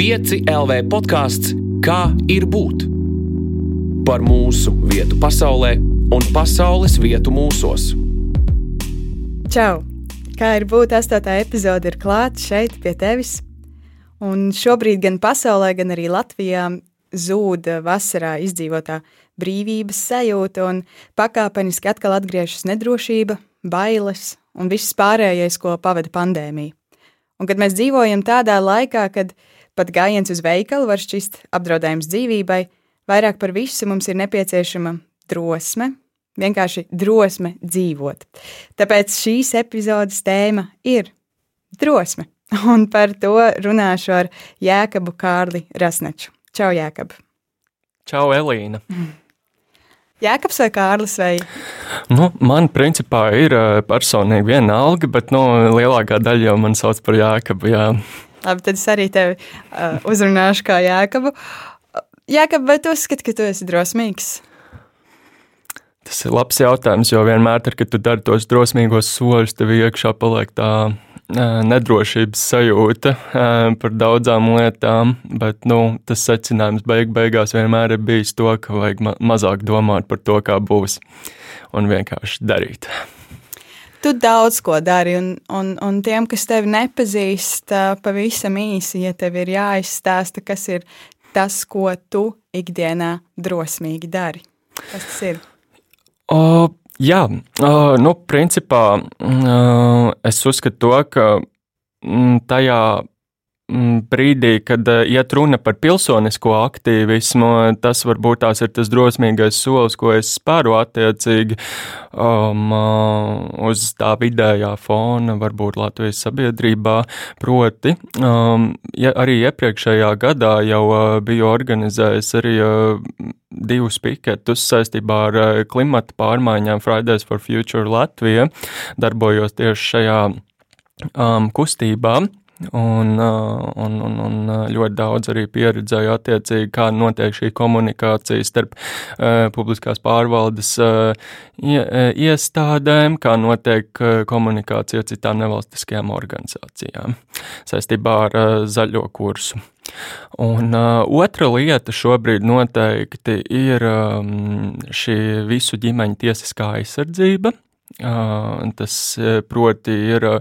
5 LV podkāsts Kā ir būt? Par mūsu vietu pasaulē un pasaules vietu mūsos. Čau! Kā ir būt? Astotā epizode ir klāta šeit pie tevis. Un šobrīd gan pasaulē, gan arī Latvijā zūd vasarā izdzīvotā brīvības sajūta un pakāpeniski atkal atgriežas nedrošība, bailes un viss pārējais, ko pavada pandēmija. Un kad mēs dzīvojam tādā laikā, kad pat gājiens uz veikalu var šķist apdraudējums dzīvībai, vairāk par visu mums ir nepieciešama drosme, vienkārši drosme dzīvot. Tāpēc šīs epizodes tēma ir drosme, un par to runāšu ar Jēkabu Kārli Rasneču. Čau, Jēkab! Čau, Elīna! Jēkabs vai Kārlis? Vai? Nu, man principā ir personīgi viena alga, bet nu, lielākā daļa jau man sauc par Jēkabu. Jā. Labi, tad es arī tevi uh, uzrunāšu kā Jēkabu. Jēkab, vai tu uzskati, ka tu esi drosmīgs? Tas ir labs jautājums, jo vienmēr, tad, kad tu dari tos drosmīgos soļus, tev iekšā paliek tā nedrošības sajūta par daudzām lietām, bet nu, tas secinājums beig beigās vienmēr ir bijis to, ka vajag ma mazāk domāt par to, kā būs, un vienkārši darīt. Tu daudz ko dari, un, un, un tiem, kas tevi nepazīst, pavisam īsi, ja tev ir jāizstāsta, kas ir tas, ko tu ikdienā drosmīgi dari. Kas tas ir? O, Jā, uh, nu, principā uh, es uzskatu to, ka mm, tajā mm, brīdī, kad iet runa par pilsonisko aktīvismu, tas varbūt tās ir tas drosmīgais solis, ko es spēru attiecīgi um, uz tā vidējā fona, varbūt Latvijas sabiedrībā. Proti, um, ja arī iepriekšējā gadā jau uh, biju organizējis arī uh, divus piketus saistībā ar eh, klimata pārmaiņām Fridays for Future Latvija, darbojos tieši šajā um, kustībā. Un, uh, un, un, un uh, ļoti daudz arī pieredzēju attiecīgi, kā notiek šī komunikācija starp uh, publiskās pārvaldes uh, iestādēm, kā notiek uh, komunikācija ar citām nevalstiskajām organizācijām saistībā ar uh, zaļo kursu. Un uh, otra lieta šobrīd noteikti ir um, šī visu ģimeņu tiesiskā aizsardzība. Uh, tas proti ir uh,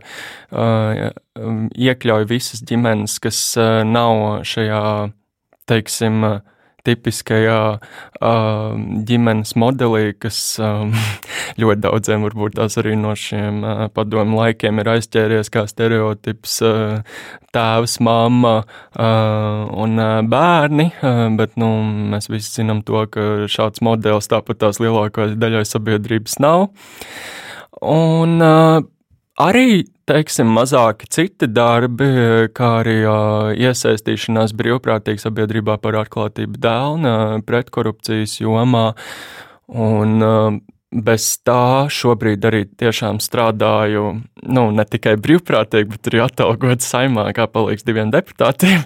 iekļauj visas ģimenes, kas uh, nav šajā, teiksim, uh, tipiskajā uh, ģimenes modelī, kas um, ļoti daudziem varbūt tās arī no šiem uh, padomu laikiem ir aizķēries kā stereotips uh, tēvs, mamma uh, un uh, bērni, uh, bet nu, mēs visi zinām to, ka šāds modelis tāpat tās lielākajai daļai sabiedrības nav. Un uh, arī teiksim, mazāki citi darbi, kā arī uh, iesaistīšanās brīvprātīgi sabiedrībā par atklātību dēlna pretkorupcijas jomā. Un, uh, bez tā šobrīd arī tiešām strādāju nu, ne tikai brīvprātīgi, bet arī atalgot saimā, kā palīdz diviem deputātiem.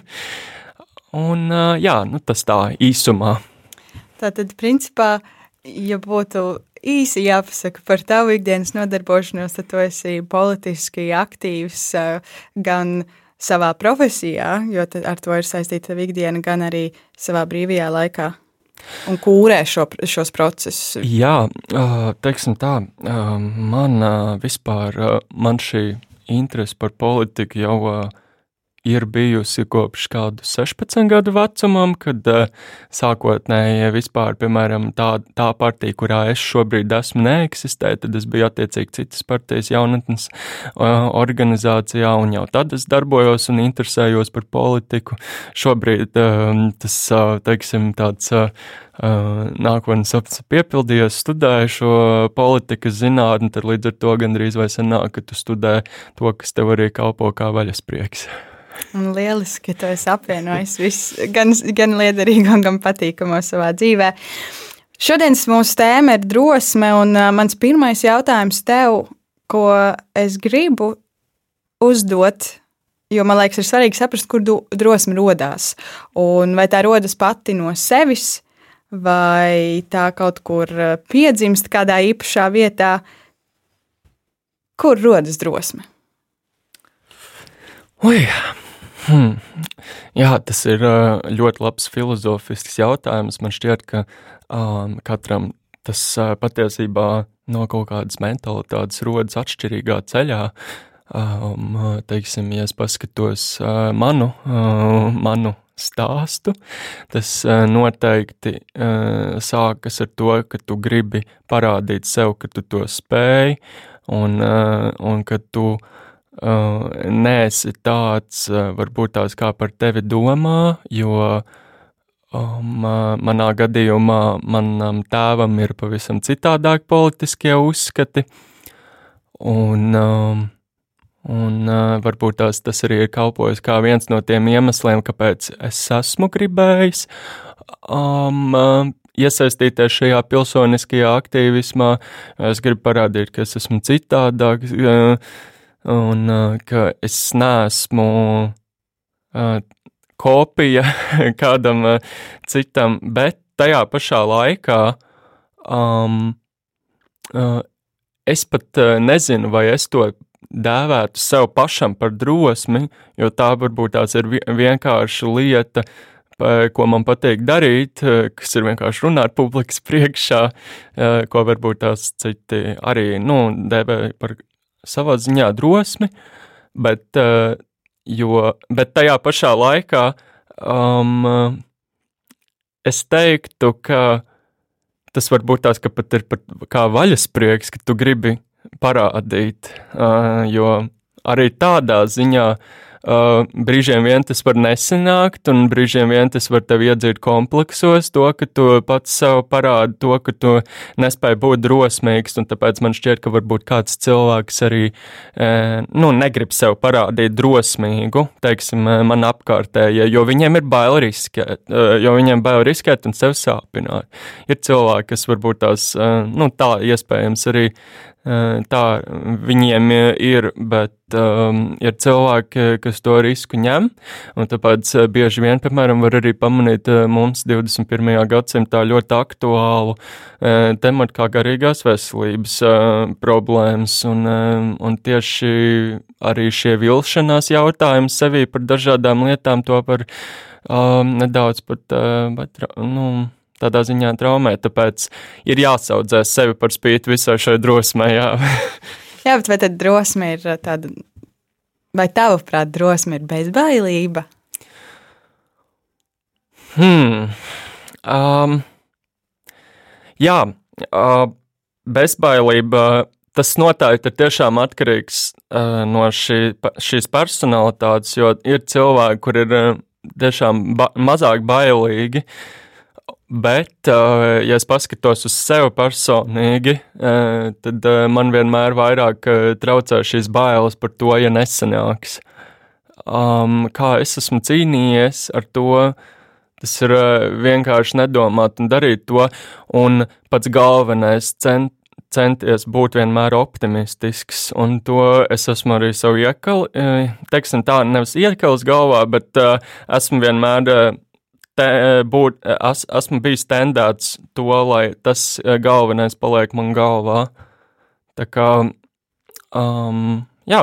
Un, uh, jā, nu, tas tā īsumā. Tātad, principā, ja būtu īsi jāpasaka par tavu ikdienas nodarbošanos, tad tu esi politiski aktīvs gan savā profesijā, jo ar to ir saistīta tava ikdiena, gan arī savā brīvajā laikā. Un kūrē šo, šos procesus? Jā, teiksim tā, man vispār, man šī interese par politiku jau ir bijusi kopš kādu 16 gadu vecumam, kad uh, sākotnēji vispār, piemēram, tā, tā partija, kurā es šobrīd esmu, neeksistē, tad es biju attiecīgi citas partijas jaunatnes uh, organizācijā, un jau tad es darbojos un interesējos par politiku. Šobrīd uh, tas, teiksim, tāds. Nākotnes sapnis piepildījies, studēju šo politikas zinātni, tad līdz ar to gandrīz vai sanāk, ka tu studē to, kas tev arī kalpo kā vaļasprieks. Un lieliski, ka tu esi apvienojis visu, gan, gan liederīgo, gan patīkamo savā dzīvē. Šodienas mūsu tēma ir drosme, un uh, mans pirmais jautājums tev, ko es gribu uzdot, jo man liekas, ir svarīgi saprast, kur drosme radās. Un vai tā rodas pati no sevis, vai tā kaut kur piedzimst kādā īpašā vietā, kur rodas drosme? Ui, Hmm. Jā, tas ir ļoti labs filozofisks jautājums. Man šķiet, ka um, katram tas uh, patiesībā no kaut kādas mentalitātes rodas atšķirīgā ceļā. Um, teiksim, ja es paskatos uh, manu, uh, manu stāstu, tas uh, noteikti uh, sākas ar to, ka tu gribi parādīt sev, ka tu to spēj, un, uh, un ka tu uh, neesi tāds, uh, varbūt tās kā par tevi domā, jo uh, Um, manā gadījumā manam tēvam ir pavisam citādāk politiskie uzskati, un, um, un uh, varbūt tās, tas arī ir kalpojis kā viens no tiem iemesliem, kāpēc es esmu gribējis um, uh, iesaistīties šajā pilsoniskajā aktīvismā. Es gribu parādīt, ka es esmu citādāks, uh, un ka es neesmu kopija kādam citam, bet tajā pašā laikā um, es pat nezinu, vai es to dēvētu sev pašam par drosmi, jo tā varbūt tās ir vienkārša lieta, ko man patīk darīt, kas ir vienkārši runāt publikas priekšā, ko varbūt tās citi arī, nu, dēvē par savā ziņā drosmi, bet jo, bet tajā pašā laikā um, es teiktu, ka tas var būt tāds, ka pat ir pat kā vaļasprieks, ka tu gribi parādīt, uh, jo arī tādā ziņā uh, Uh, brīžiem vien tas var nesanākt, un brīžiem vien tas var tev iedzīt kompleksos, to, ka tu pats sev parādi to, ka tu nespēji būt drosmīgs, un tāpēc man šķiet, ka varbūt kāds cilvēks arī, uh, nu, negrib sev parādīt drosmīgu, teiksim, uh, man apkārtējie, jo viņiem ir bail riskēt, uh, jo viņiem bail riskēt un sev sāpināt. Ir cilvēki, kas varbūt tās, nu, tā iespējams arī tā viņiem ir, bet um, ir cilvēki, kas to risku ņem, tāpēc bieži vien, piemēram, var arī pamanīt mums 21. gadsimtā ļoti aktuālu uh, tematu kā garīgās veselības uh, problēmas, un, uh, un tieši arī šie vilšanās jautājumi sevī par dažādām lietām to var um, nedaudz pat, uh, bet, nu, tādā ziņā traumē, tāpēc ir jāsaudzē sevi par spīti visai šai drosmei. Jā. jā, bet vai tad drosme ir tāda, vai tavuprāt, drosme ir bezbailība? Hmm. Um, jā, uh, bezbailība. Tas noteikti ir tiešām atkarīgs uh, no šī, šīs personalitātes, jo ir cilvēki, kur ir uh, tiešām ba mazāk bailīgi, uh, Bet, uh, ja es paskatos uz sevi personīgi, uh, tad uh, man vienmēr vairāk traucē šīs bailes par to, ja nesanāks. Um, kā es esmu cīnījies ar to, tas ir vienkārši nedomāt un darīt to, un pats galvenais cent, centies būt vienmēr optimistisks, un to es esmu arī savu iekali, teiksim tā, nevis iekalis galvā, bet esmu vienmēr te, eh, būt, es, esmu bijis tendēts to, lai tas eh, galvenais paliek man galvā. Tā kā, um, jā.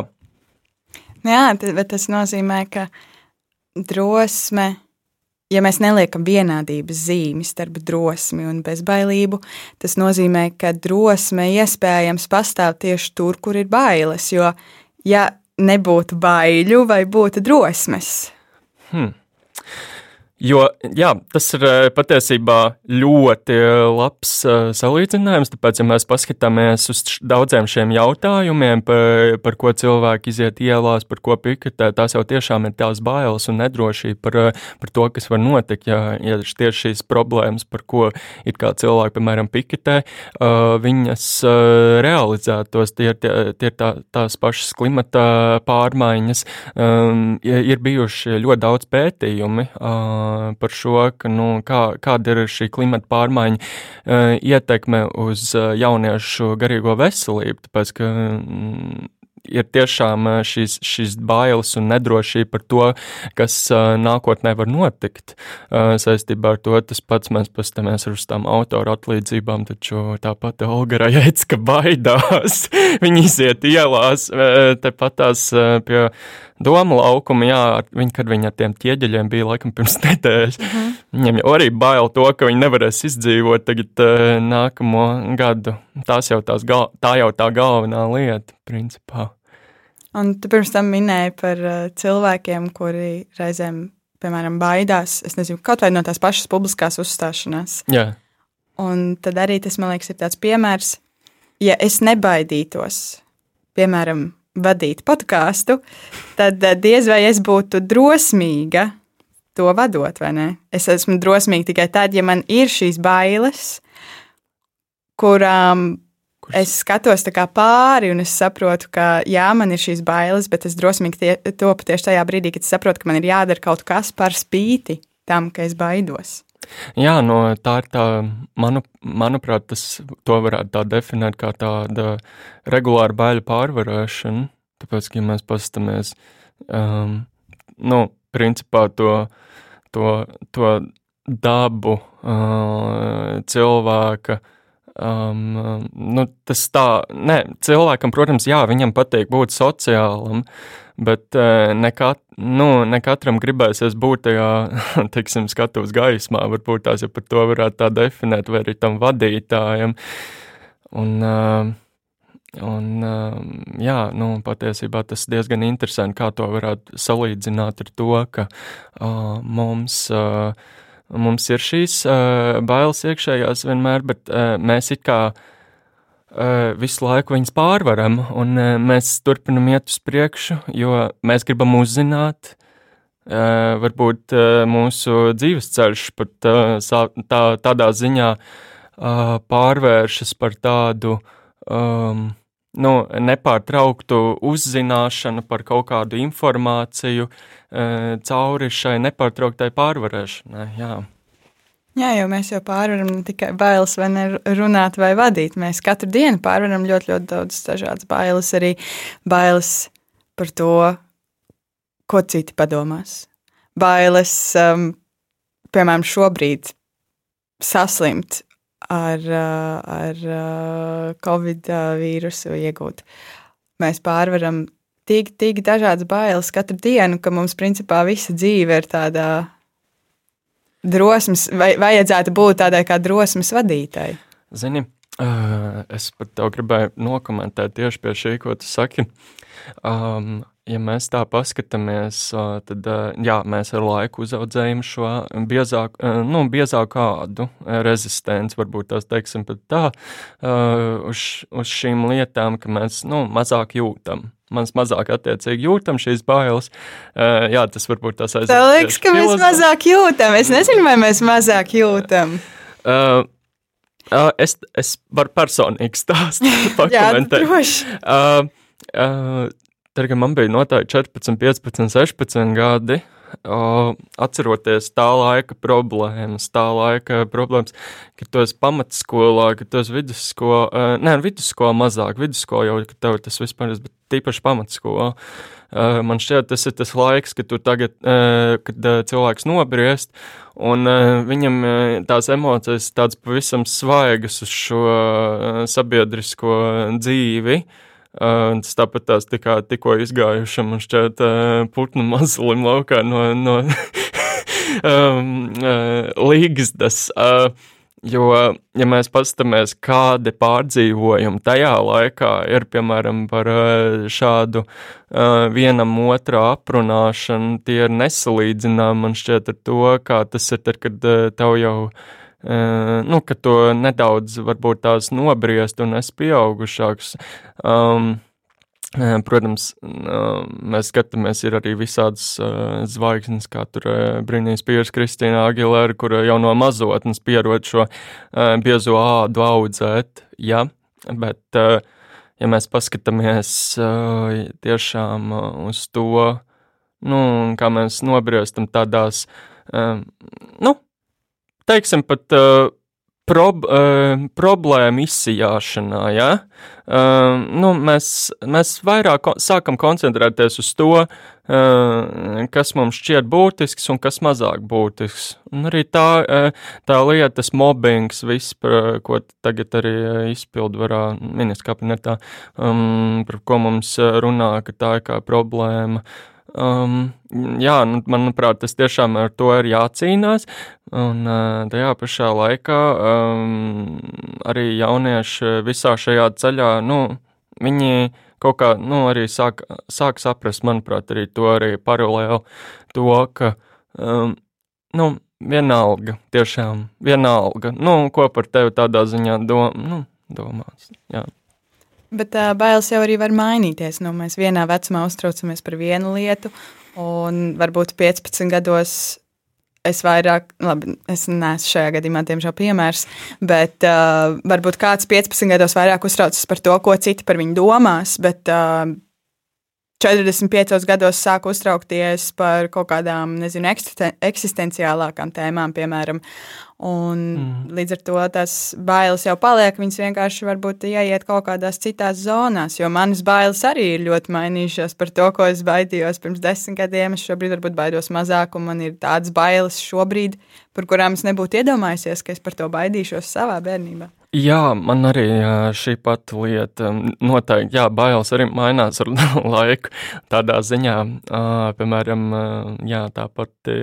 Jā, bet tas nozīmē, ka drosme, ja mēs neliekam vienādības zīmi starp drosmi un bezbailību, tas nozīmē, ka drosme iespējams pastāv tieši tur, kur ir bailes, jo ja nebūtu baiļu vai būtu drosmes. Hmm. Jo jā, tas ir eh, patiesībā ļoti eh, labs uh, salīdzinājums. Tāpēc, ja mēs paskatāmies uz daudziem šiem jautājumiem, par, par ko cilvēki iziet ielās, par ko piketē, tās jau tiešām ir tās bailes un nedrošība par, par to, kas var notikt. Ja, ja tieši šīs problēmas, par ko ir kā cilvēki, piemēram, piketē, viņas realizētos, tie, tie, tie ir tā, tās pašas klimata pārmaiņas. Um, ir bijuši ļoti daudz pētījumi. Par šo, ka, nu, kā, kāda ir šī klimata pārmaiņa uh, ietekme uz uh, jauniešu garīgo veselību. Tāpēc, ka, mm, ir tiešām šīs, šīs bailes un nedrošība par to, kas nākotnē var notikt. Saistībā ar to tas pats mēs paskatāmies uz tām autoru atlīdzībām, taču tāpat Olga Rajecka baidās. Viņi iziet ielās, tepat tās pie Doma laukuma, jā, viņi, kad viņi ar tiem ķieģeļiem bija laikam pirms nedēļas. Uh -huh. Viņiem jau arī bail to, ka viņi nevarēs izdzīvot tagad nākamo gadu. Tās jau tās gal, tā jau tā galvenā lieta, principā. Un tu pirms tam minēji par uh, cilvēkiem, kuri reizēm, piemēram, baidās, es nezinu, kaut vai no tās pašas publiskās uzstāšanās. Jā. Un tad arī tas, man liekas, ir tāds piemērs, ja es nebaidītos, piemēram, vadīt podkāstu, tad eh, diez vai es būtu drosmīga to vadot, vai ne? Es esmu drosmīga tikai tad, ja man ir šīs bailes, kurām? Es skatos pāri un es saprotu, ka jā, man ir šīs bailes, bet es drosmīgi tie, topu tieši tajā brīdī, kad saprotu, ka man ir jādara kaut kas par spīti tam, ka es baidos. Jā, no tā ir tā, manu, manuprāt, tas to varētu tā definēt kā tāda regulāra baļu pārvarēšana. Tāpēc, ja mēs paskatāmies, um, nu, principā to, to, to dabu uh, cilvēka, um, nu, tas tā, ne, cilvēkam, protams, jā, viņam patīk būt sociālam, Bet eh, ne, kat, nu, ne katram gribēsies būt tajā, teiksim, skatuves gaismā. Varbūt tās jau par to varētu tā definēt, vai arī tam vadītājam. Un, uh, un uh, jā, nu, patiesībā tas diezgan interesanti, kā to varētu salīdzināt ar to, ka uh, mums. Uh, Mums ir šīs uh, bailes iekšējās vienmēr, bet uh, mēs it kā uh, visu laiku viņas pārvaram, un uh, mēs turpinam iet uz priekšu, jo mēs gribam uzzināt, uh, varbūt uh, mūsu dzīves ceļš pat uh, tā, tādā ziņā uh, pārvēršas par tādu um, nu, nepārtrauktu uzzināšanu par kaut kādu informāciju uh, cauri šai nepārtrauktai pārvarēšanai. Jā. Jā, jo mēs jau pārvaram ne tikai bailes, vai ne runāt, vai vadīt. Mēs katru dienu pārvaram ļoti, ļoti daudz dažādas bailes, arī bailes par to, ko citi padomās. Bailes, um, piemēram, šobrīd saslimt ar, ar covid vīrusu iegūt. Mēs pārvaram tik, tik dažādas bailes katru dienu, ka mums principā visa dzīve ir tādā drosmes, vai vajadzētu būt tādai kā drosmes vadītāji? Zini, es pat tev gribēju nokomentēt tieši pie šī, ko tu saki. Um, ja mēs tā paskatāmies, tad jā, mēs ar laiku uzaudzējam šo biezāku, nu, biezāku kādu rezistenci, varbūt tās teiksim pat tā, uz, uz šīm lietām, ka mēs, nu, mazāk jūtam mans mazāk attiecīgi jūtam šīs bailes. Jā, tas varbūt tas aizsaka. Tā liekas, ka mēs mazāk jūtam. Es nezinu, vai mēs mazāk jūtam. Uh, uh, es, es varu personīgi stāstīt, pakomentēt. jā, droši. Uh, uh, Tad, kad man bija noteikti 14, 15, 16 gadi, uh, atceroties tā laika problēmas, tā laika problēmas, kad tu esi pamatskolā, kad tu esi vidusskolā, uh, nē, vidusskolā mazāk, vidusskolā jau, tev tas vispār ir, bet tīpaši pamatskolā. Uh, man šķiet, tas ir tas laiks, kad tu tagad, kad cilvēks nobriest, un viņam tās emocijas tādas pavisam svaigas uz šo sabiedrisko dzīvi. Tas tāpat tās tikā, tikko izgājušam un šķiet putnu mazulim laukā no, no um, līgzdas. Jo, ja mēs paskatāmies, kādi pārdzīvojumi tajā laikā ir, piemēram, par šādu uh, vienam otrā aprunāšanu, tie ir nesalīdzināmi man šķiet ar to, kā tas ir tad, kad tev jau nu, ka to nedaudz varbūt tās nobriest un es pieaugušāks. Um, Protams, mēs skatāmies, ir arī visādas uh, zvaigznes, kā tur Brīnīs Pīrs, Kristīna Agilera, kur jau no mazotnes pierod šo biezo ādu audzēt, ja, bet, ja mēs paskatāmies tiešām uz to, nu, kā mēs nobriestam tādās, nu, teiksim, pat uh, prob, uh, problēmu izsijāšanā. Ja? Uh, nu, mēs, mēs vairāk ko, sākam koncentrēties uz to, uh, kas mums šķiet būtisks un kas mazāk būtisks. Un arī tā, uh, tā lieta, tas mobbings, viss, par ko tagad arī izpildvarā ministrs kabinetā, um, par ko mums runā, ka tā ir kā problēma. Um, jā, nu, manuprāt, tas tiešām ar to ir jācīnās. Un uh, tajā pašā laikā um, arī jaunieši visā šajā ceļā, nu, viņi kaut kā, nu, arī sāk, sāk saprast, manuprāt, arī to arī paralēli to, ka, um, nu, vienalga, tiešām vienalga, nu, ko par tevi tādā ziņā dom, nu, domās, jā. Bet uh, bailes jau arī var mainīties. Nu, mēs vienā vecumā uztraucamies par vienu lietu, un varbūt 15 gados es vairāk, labi, es neesmu šajā gadījumā, diemžēl, piemērs, bet uh, varbūt kāds 15 gados vairāk uztraucas par to, ko citi par viņu domās. Bet, uh, 45 gados sāku uztraukties par kaut kādām, nezinu, eksistenciālākām tēmām, piemēram. Un mm. Līdz ar to tās bailes jau paliek. Viņas vienkārši varbūt ieiet kaut kādās citās zonās, jo manas bailes arī ir ļoti mainījušās par to, ko es baidījos pirms desmit gadiem. Es šobrīd varbūt baidos mazāk, un man ir tādas bailes šobrīd, par kurām es nebūtu iedomājusies, ka es par to baidīšos savā bērnībā. Jā, man arī šī pati lieta noteikti, jā, bailes arī mainās ar laiku. Tādā ziņā, piemēram, jā, tā pati,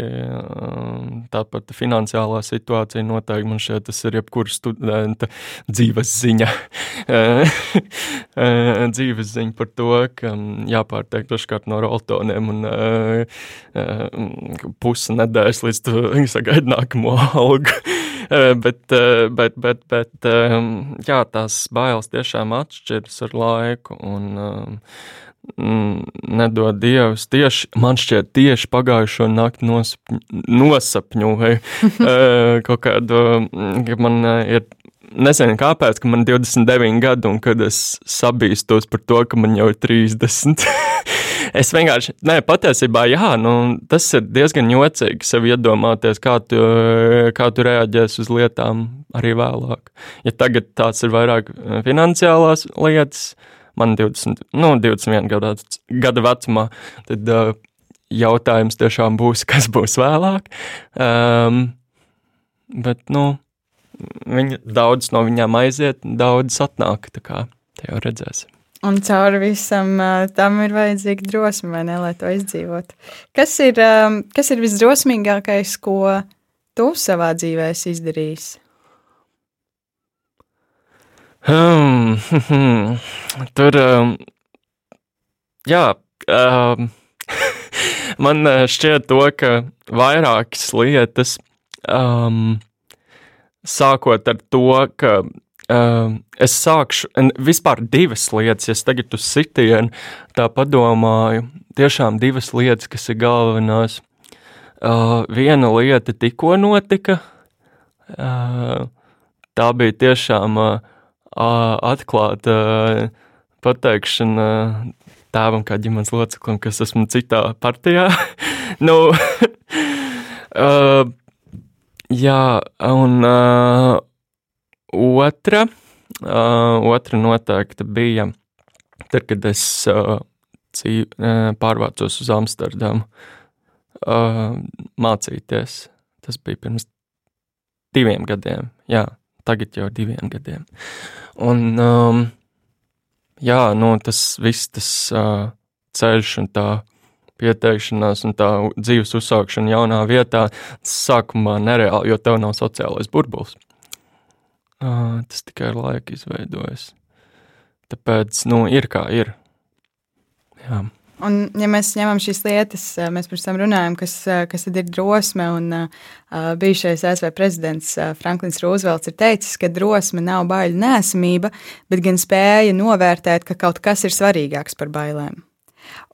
tā pati finansiālā situācija noteikti man šeit tas ir jebkura studenta dzīves ziņa. dzīves ziņa par to, ka jāpārtiek dažkārt no roltoniem un pusi nedēļas līdz tu sagaidi nākamo algu. Bet, bet, bet, bet jā, tās bailes tiešām atšķiras ar laiku. Un, nedod Dievs, tieši man šķiet, tieši pagājušo nakti nosapņu, nosapņoju kaut kādu, ka man ir nezinu, kāpēc, ka man ir 29 gadi, un kad es sabīstos par to, ka man jau ir 30. es vienkārši, nē, patiesībā, jā, nu, tas ir diezgan jocīgi sev iedomāties, kā tu, kā tu reaģēsi uz lietām arī vēlāk. Ja tagad tāds ir vairāk eh, finansiālās lietas, man 20, nu, 21 gadu, gada vecumā, tad uh, jautājums tiešām būs, kas būs vēlāk. Um, bet, nu, viņa, daudz no viņām aiziet, daudz atnāk, tā kā te jau redzēsim. Un cauri visam tam ir vajadzīga drosme, vai ne, lai to izdzīvotu. Kas ir, kas ir visdrosmīgākais, ko tu savā dzīvē esi izdarījis? Hmm, tur, um, jā, um, man šķiet to, ka vairākas lietas, um, sākot ar to, ka Uh, es sākšu, vispār divas lietas, ja es tagad uz sitienu tā padomāju, tiešām divas lietas, kas ir galvenās. Uh, viena lieta tikko notika, uh, tā bija tiešām uh, atklāta uh, pateikšana tēvam kā ģimenes loceklim, kas esmu citā partijā. nu, uh, jā, un uh, Otra, uh, otra noteikti bija tad, kad es uh, cīv, uh, pārvācos uz Amsterdamu uh, mācīties. Tas bija pirms diviem gadiem, jā, tagad jau diviem gadiem. Un, um, jā, nu, tas viss tas uh, ceļš un tā pieteikšanās un tā dzīves uzsākšana jaunā vietā sākumā nereāli, jo tev nav sociālais burbulis. Uh, tas tikai ar laiku izveidojas. Tāpēc, nu, ir kā ir. Jā. Un, ja mēs ņemam šīs lietas, mēs pirms tam runājam, kas, kas ir drosme. Un, uh, bijušais ASV prezidents Franklins Roosevelts ir teicis, ka drosme nav baiļu nesamība, bet gan spēja novērtēt, ka kaut kas ir svarīgāks par bailēm.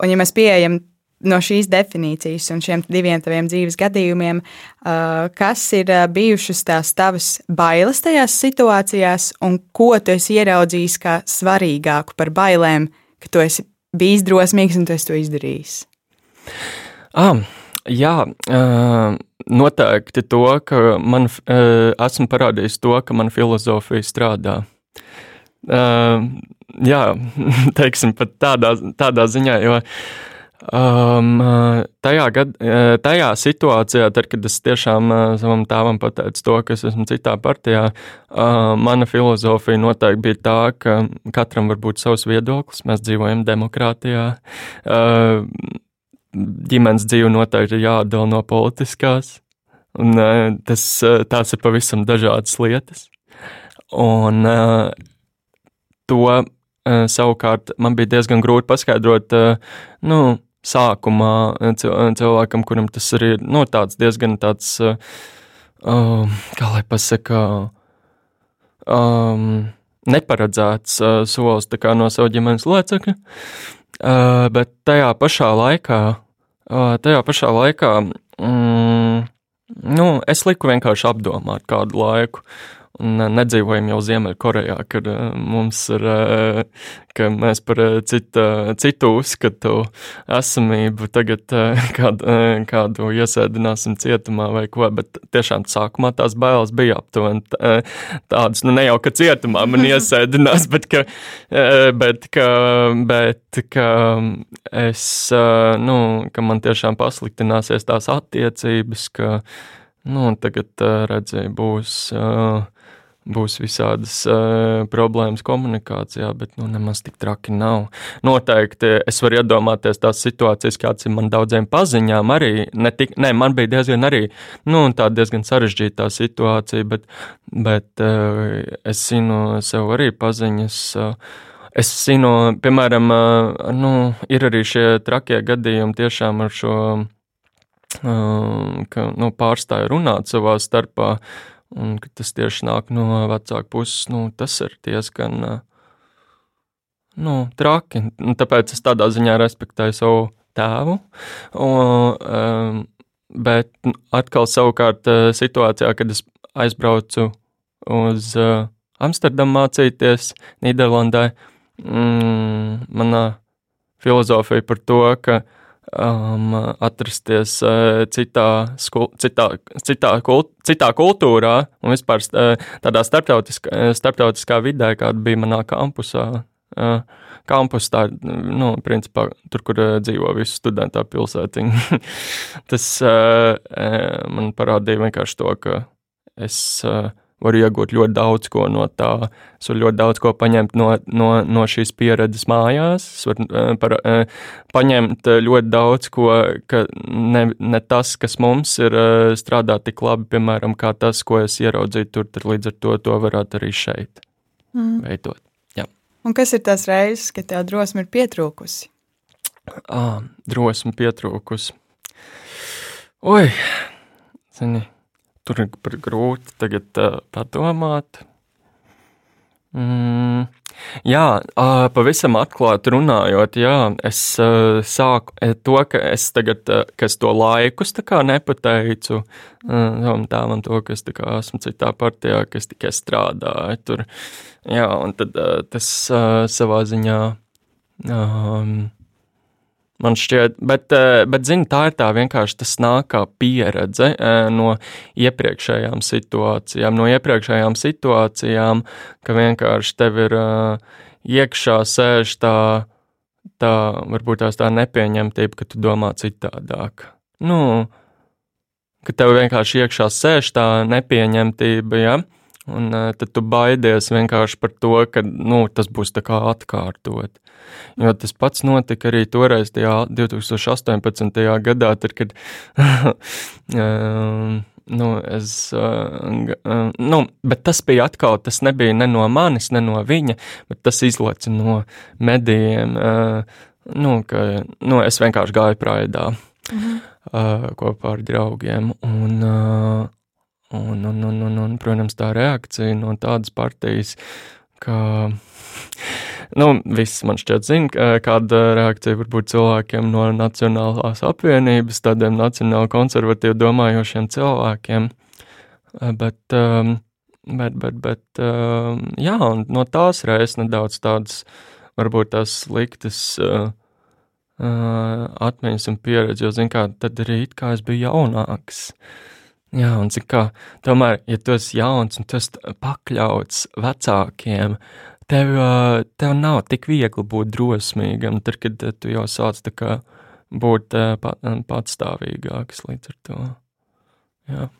Un, ja mēs pieejam no šīs definīcijas un šiem diviem taviem dzīves gadījumiem, uh, kas ir uh, bijušas tās tavas bailes tajās situācijās, un ko tu esi ieraudzījis kā svarīgāku par bailēm, ka tu esi bijis drosmīgs un tu esi to izdarījis? Ah, jā, uh, noteikti to, ka man uh, esmu parādījis to, ka man filozofija strādā. Uh, jā, teiksim, pat tādā, tādā ziņā, jo um, tajā, gad, tajā situācijā, tad, kad es tiešām savam tēvam pateicu to, ka es esmu citā partijā, uh, mana filozofija noteikti bija tā, ka katram var būt savs viedoklis, mēs dzīvojam demokrātijā. Uh, ģimenes dzīve noteikti ir jāatdala no politiskās, un uh, tas, uh, tās ir pavisam dažādas lietas. Un uh, to uh, savukārt man bija diezgan grūti paskaidrot, uh, nu, sākumā cilvēkam, kuram tas arī ir nu, tāds diezgan tāds, uh, kā lai pasaka, um, neparedzēts uh, solis no sava ģimenes locekļa, uh, bet tajā pašā laikā tajā pašā laikā mm, nu, es liku vienkārši apdomāt kādu laiku. Un nedzīvojam jau Ziemeļkorejā, kad mums ir, ka mēs par cita, citu uzskatu esamību tagad kādu, kādu iesēdināsim cietumā vai ko, bet tiešām sākumā tās bailes bija aptuveni tādas, nu ne jau, ka cietumā man iesēdinās, bet ka, bet ka, bet ka es, nu, ka man tiešām pasliktināsies tās attiecības, ka, nu, tagad redzēju būs. Uh, būs visādas uh, problēmas komunikācijā, bet nu, nemaz tik traki nav. Noteikti es varu iedomāties tās situācijas, kāds ir man daudziem paziņām. Arī ne tik, ne, man bija diezgan arī nu, diezgan sarežģīta situācija, bet, bet uh, es zinu sev arī paziņas. Uh, Es zinu, piemēram, uh, nu, ir arī šie trakie gadījumi tiešām ar šo, uh, ka nu, pārstāju runāt savā starpā. Uh, un ka tas tieši nāk no vecāka puses, nu, tas ir diezgan nu, traki. Un tāpēc es tādā ziņā respektēju savu tēvu. Un, um, bet atkal, savukārt, situācijā, kad es aizbraucu uz uh, Amsterdamu mācīties Nīderlandē, mm, manā filozofija par to, ka um, atrasties uh, citā, skul, citā, citā, kult, citā kultūrā un vispār uh, tādā starptautiskā, uh, starptautiskā vidē, kāda bija manā kampusā. Uh, kampus, tā nu, principā, tur, kur uh, dzīvo visi studenti pilsētiņi. Tas uh, man parādīja vienkārši to, ka es uh, varu iegūt ļoti daudz ko no tā. Es varu ļoti daudz ko paņemt no, no, no šīs pieredzes mājās. Es varu uh, par, uh, paņemt ļoti daudz ko, ka ne, ne tas, kas mums ir, strādā tik labi, piemēram, kā tas, ko es ieraudzīju tur, tad līdz ar to to varētu arī šeit mm. veidot. Jā. Un kas ir tās reizes, kad tev drosme ir pietrūkusi? Ah, drosme pietrūkusi. Oi, zini, tur ir grūti tagad uh, padomāt. Mm, jā, uh, pavisam atklāti runājot, jā, es uh, sāku to, ka es tagad, uh, ka es to laikus tā kā nepateicu uh, tēvam to, ka es tā kā esmu citā partijā, ka es tikai strādāju tur. Jā, un tad uh, tas uh, savā ziņā. Um, Man šķiet, bet, eh, bet zini, tā ir tā vienkārši tas nāk kā pieredze eh, no iepriekšējām situācijām, no iepriekšējām situācijām, ka vienkārši tev ir eh, iekšā sēž tā, tā varbūt tās tā nepieņemtība, ka tu domā citādāk. Nu, ka tev vienkārši iekšā sēž tā nepieņemtība, ja? Un tad tu baidies vienkārši par to, ka nu, tas būs tā kā atkārtot. Jo tas pats notika arī toreiz, tajā 2018. gadā, tad, kad uh, nu, es, uh, uh, nu, bet tas bija atkal, tas nebija ne no manis, ne no viņa, bet tas izlaica no medijiem, uh, nu, ka, nu, es vienkārši gāju praidā mhm. kopā ar draugiem, un, Un, un, un, un, un, protams, tā reakcija no tādas partijas, ka nu, viss man šķiet zina, kāda reakcija var būt cilvēkiem no Nacionālās apvienības, tādiem nacionāli konservatīvi domājošiem cilvēkiem. Bet, um, bet, bet, bet um, jā, un no tās reizes nedaudz tādas, varbūt tās sliktas uh, atmiņas un pieredzi, jo, zin kā, tad arī it kā es biju jaunāks. Jā, un zin kā, tomēr, ja tu esi jauns un tu esi pakļauts vecākiem, uh, tev nav tik viegli būt drosmīgam, tad, kad tu jau sāc kā būt uh, patstāvīgāks līdz ar to. Jā.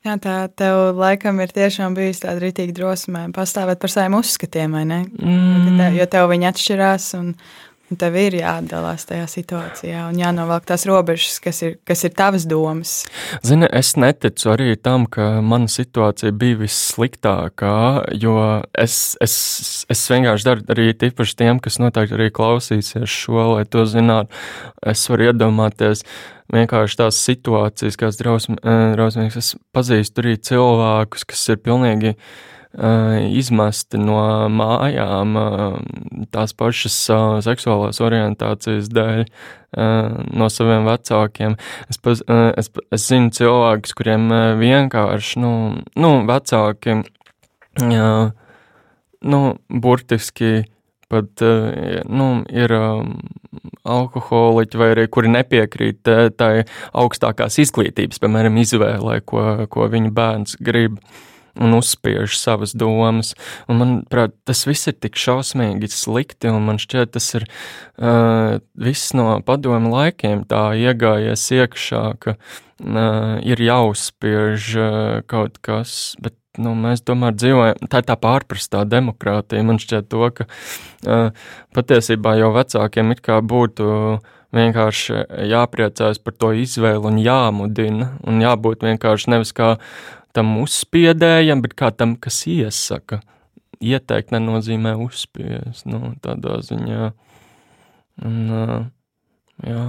Jā, tā tev laikam ir tiešām bijusi tāda rītīga drosme pastāvēt par saviem uzskatiem, vai ne? Mm. Te, jo tev viņi atšķirās, un, Un tev ir jāatdalās tajā situācijā un jānovelk tās robežas, kas ir, kas ir tavas domas. Zini, es neticu arī tam, ka mana situācija bija vissliktākā, jo es, es, es vienkārši daru arī tīpaši tiem, kas noteikti arī klausīsies šo, lai to zinātu. Es varu iedomāties vienkārši tās situācijas, kādas drausmīgas. Es pazīstu arī cilvēkus, kas ir pilnīgi izmesti no mājām tās pašas seksuālās orientācijas dēļ no saviem vecākiem. Es, paz, es, es zinu cilvēkus, kuriem vienkārši, nu, nu vecāki, nu, burtiski pat nu, ir alkoholiķi, vai arī kuri nepiekrīt tai augstākās izglītības, piemēram, izvēlē, ko, ko viņu bērns grib. Uh, un uzspiež savas domas. Un manuprāt, tas viss ir tik šausmīgi slikti, un man šķiet, tas ir uh, viss no padomu laikiem tā iegājies iekšā, ka uh, ir jāuzspiež uh, kaut kas, bet nu, mēs tomēr dzīvojam, tā ir tā pārprastā demokrātija. Man šķiet, to, ka uh, patiesībā jau vecākiem it kā būtu vienkārši jāpriecājas par to izvēli un jāmudina, un jābūt vienkārši nevis kā tam uzspiedējam, bet kā tam, kas iesaka. Ieteikt nenozīmē uzspiest, nu, tādā ziņā. Un, jā.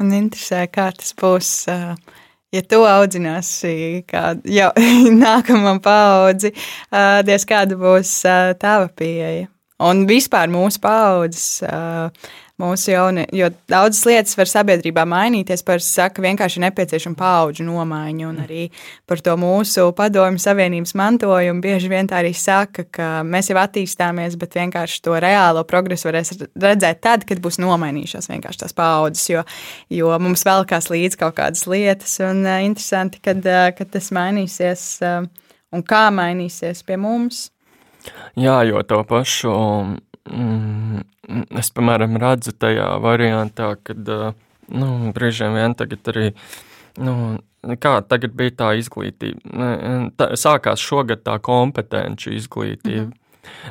Man interesē, kā tas būs, ja tu audzināsi kā jau nākamā paudzi, diez kāda būs tava pieeja. Un vispār mūsu paudzes mūsu jaunie, jo daudzas lietas var sabiedrībā mainīties. Parasti saka, vienkārši nepieciešama paudžu nomaiņa, un arī par to mūsu padomju savienības mantojumu bieži vien tā arī saka, ka mēs jau attīstāmies, bet vienkārši to reālo progresu varēs redzēt tad, kad būs nomainījušās vienkārši tās paudzes, jo, jo mums vēl kās līdz kaut kādas lietas, un uh, interesanti, kad, uh, kad tas mainīsies uh, un kā mainīsies pie mums. Jā, jo to pašu mm, es, piemēram, redzu tajā variantā, kad nu, brīžiem vien tagad arī. Nu, kā tagad bija tā izglītība? Tā, sākās šogad tā kompetenci izglītība. Mhm.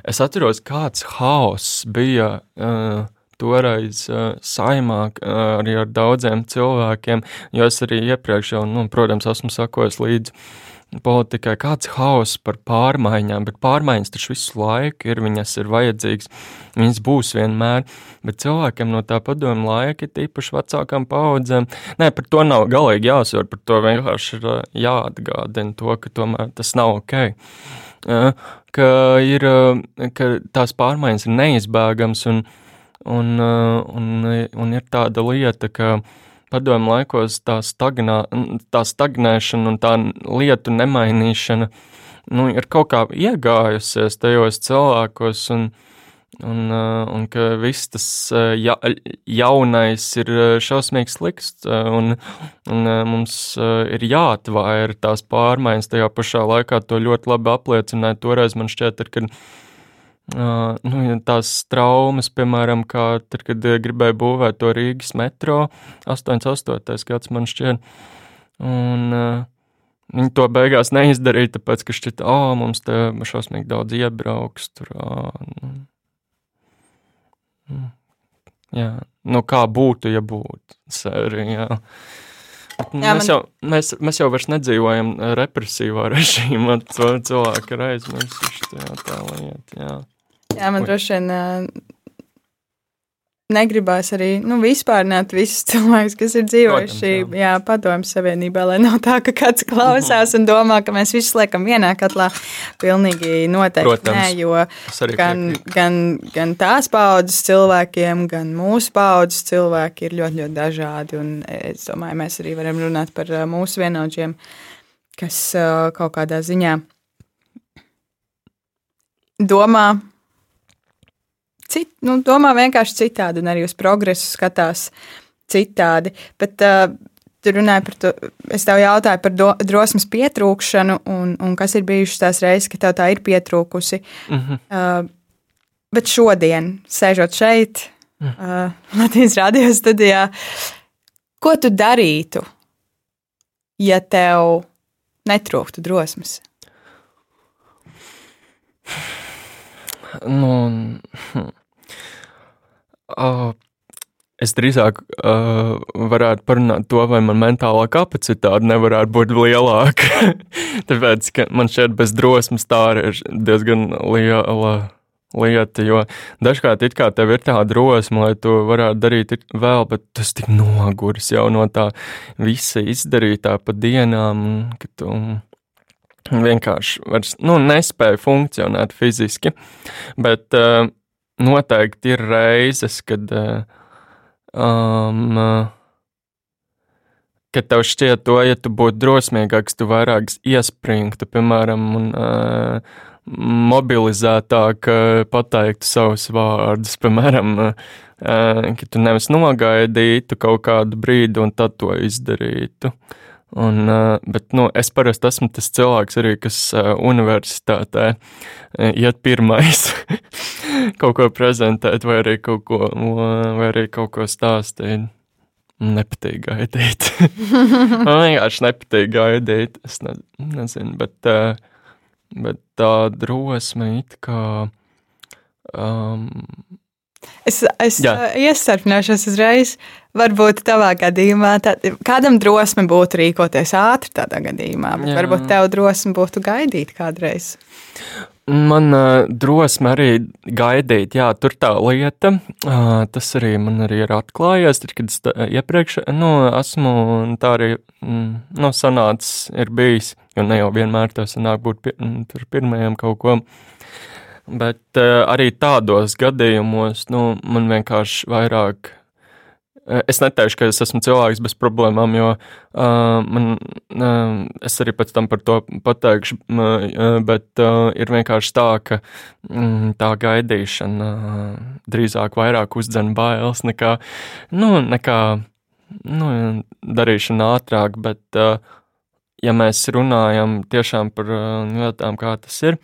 Es atceros, kāds haoss bija uh, toreiz uh, saimā uh, arī ar daudziem cilvēkiem, jo es arī iepriekš jau, nu, protams, esmu sakojis līdzi politikai, kāds hauss par pārmaiņām, bet pārmaiņas taču visu laiku ir, viņas ir vajadzīgas, viņas būs vienmēr, bet cilvēkiem no tā padomu laika, tīpaši vecākām paudzēm, nē, par to nav galīgi jāsver, par to vienkārši ir jāatgādina to, ka tomēr tas nav ok. Ka, ir, ka tās pārmaiņas ir neizbēgams un, un, un, un ir tāda lieta, ka padomu laikos tā, stagnā, tā stagnēšana un tā lietu nemainīšana nu, ir kaut kā iegājusies tajos cilvēkos, un, un, un ka viss tas ja, jaunais ir šausmīgs slikts, un, un mums ir jāatvaira tās pārmaiņas. Tajā pašā laikā to ļoti labi apliecināja toreiz man šķiet, ir, kad Uh, nu, tās traumas, piemēram, kā tad, kad gribēja būvēt to Rīgas metro, 88. gads man šķiet, un uh, viņi to beigās neizdarīja, tāpēc, ka šķiet, oh, mums te šausmīgi daudz iebrauks tur. Uh, nu, jā, nu kā būtu, ja būtu, sērija, jā. Jā, mēs, man... jau, mēs, mēs jau vairs nedzīvojam represīvā režīmā. Cilvēki ir aizmirsuši tā lieta. Jā. Jā, man droši vien negribās arī nu, vispār nēt visus cilvēkus, kas ir dzīvojuši jā. Jā, padomju savienībā, lai nav tā, ka kāds klausās un domā, ka mēs visus liekam vienā katlā. Pilnīgi noteikti Protams, nē, jo gan, gan, gan tās paudzes cilvēkiem, gan mūsu paudzes cilvēki ir ļoti, ļoti dažādi. Un es domāju, mēs arī varam runāt par mūsu vienaudžiem, kas kaut kādā ziņā domā cit, nu, domā vienkārši citādi, un arī uz progresu skatās citādi. Bet, uh, Tu runāji par to, es tev jautāju par do, drosmes pietrūkšanu, un, un kas ir bijušas tās reizes, ka tev tā ir pietrūkusi. Mm -hmm. uh, bet šodien, sēžot šeit, mm. uh, Latvijas radio studijā, ko tu darītu, ja tev netrūktu drosmes? Nu, hm. Uh, Es drīzāk uh, varētu parunāt to, vai man mentālā kapacitāte nevarētu būt lielāka. Tāpēc, man šeit bez drosmes tā ir diezgan liela lieta, jo dažkārt it kā tev ir tā drosme, lai to varētu darīt vēl, bet tas tik noguris jau no tā visa izdarītā pa dienām, tu vienkārši vairs, nu, nespēja funkcionēt fiziski, bet uh, noteikti ir reizes, kad uh, Um, kad tev šķiet to, ja tu būtu drosmīgāks, tu vairāk iespringtu, piemēram, un uh, mobilizētāk uh, pateiktu savus vārdus, piemēram, uh, ka tu nevis nogaidītu kaut kādu brīdi un tad to izdarītu. Un, uh, bet nu, es parasti esmu tas cilvēks, arī, kas uh, universitātē uh, iet pirmais, kaut ko prezentēt, vai arī kaut ko, vai arī kaut ko stāstīt. Nepatīk gaidīt. Man vienkārši nepatīk gaidīt. Es ne, nezinu, bet, bet tā drosme it kā. Um, Es, es iesarpināšos uzreiz. Varbūt tavā gadījumā tā, kādam drosme būtu rīkoties ātri tādā gadījumā, bet Jā. varbūt tev drosme būtu gaidīt kādreiz. Man uh, drosme arī gaidīt, jā, tur tā lieta. Uh, tas arī man arī ir atklājies, tad, kad es tā, iepriekš nu, esmu tā arī mm, nu, sanācis, ir bijis, jo ne jau vienmēr tas sanāk būt pie, mm, tur pirmajam kaut ko. Bet uh, arī tādos gadījumos, nu, man vienkārši vairāk Es neteikšu, ka es esmu cilvēks bez problēmām, jo uh, man, uh, es arī pēc tam par to pateikšu, uh, bet uh, ir vienkārši tā, ka mm, tā gaidīšana uh, drīzāk vairāk uzdzen bailes nekā, nu, nekā nu, darīšana ātrāk, bet uh, ja mēs runājam tiešām par uh, lietām, kā tas ir,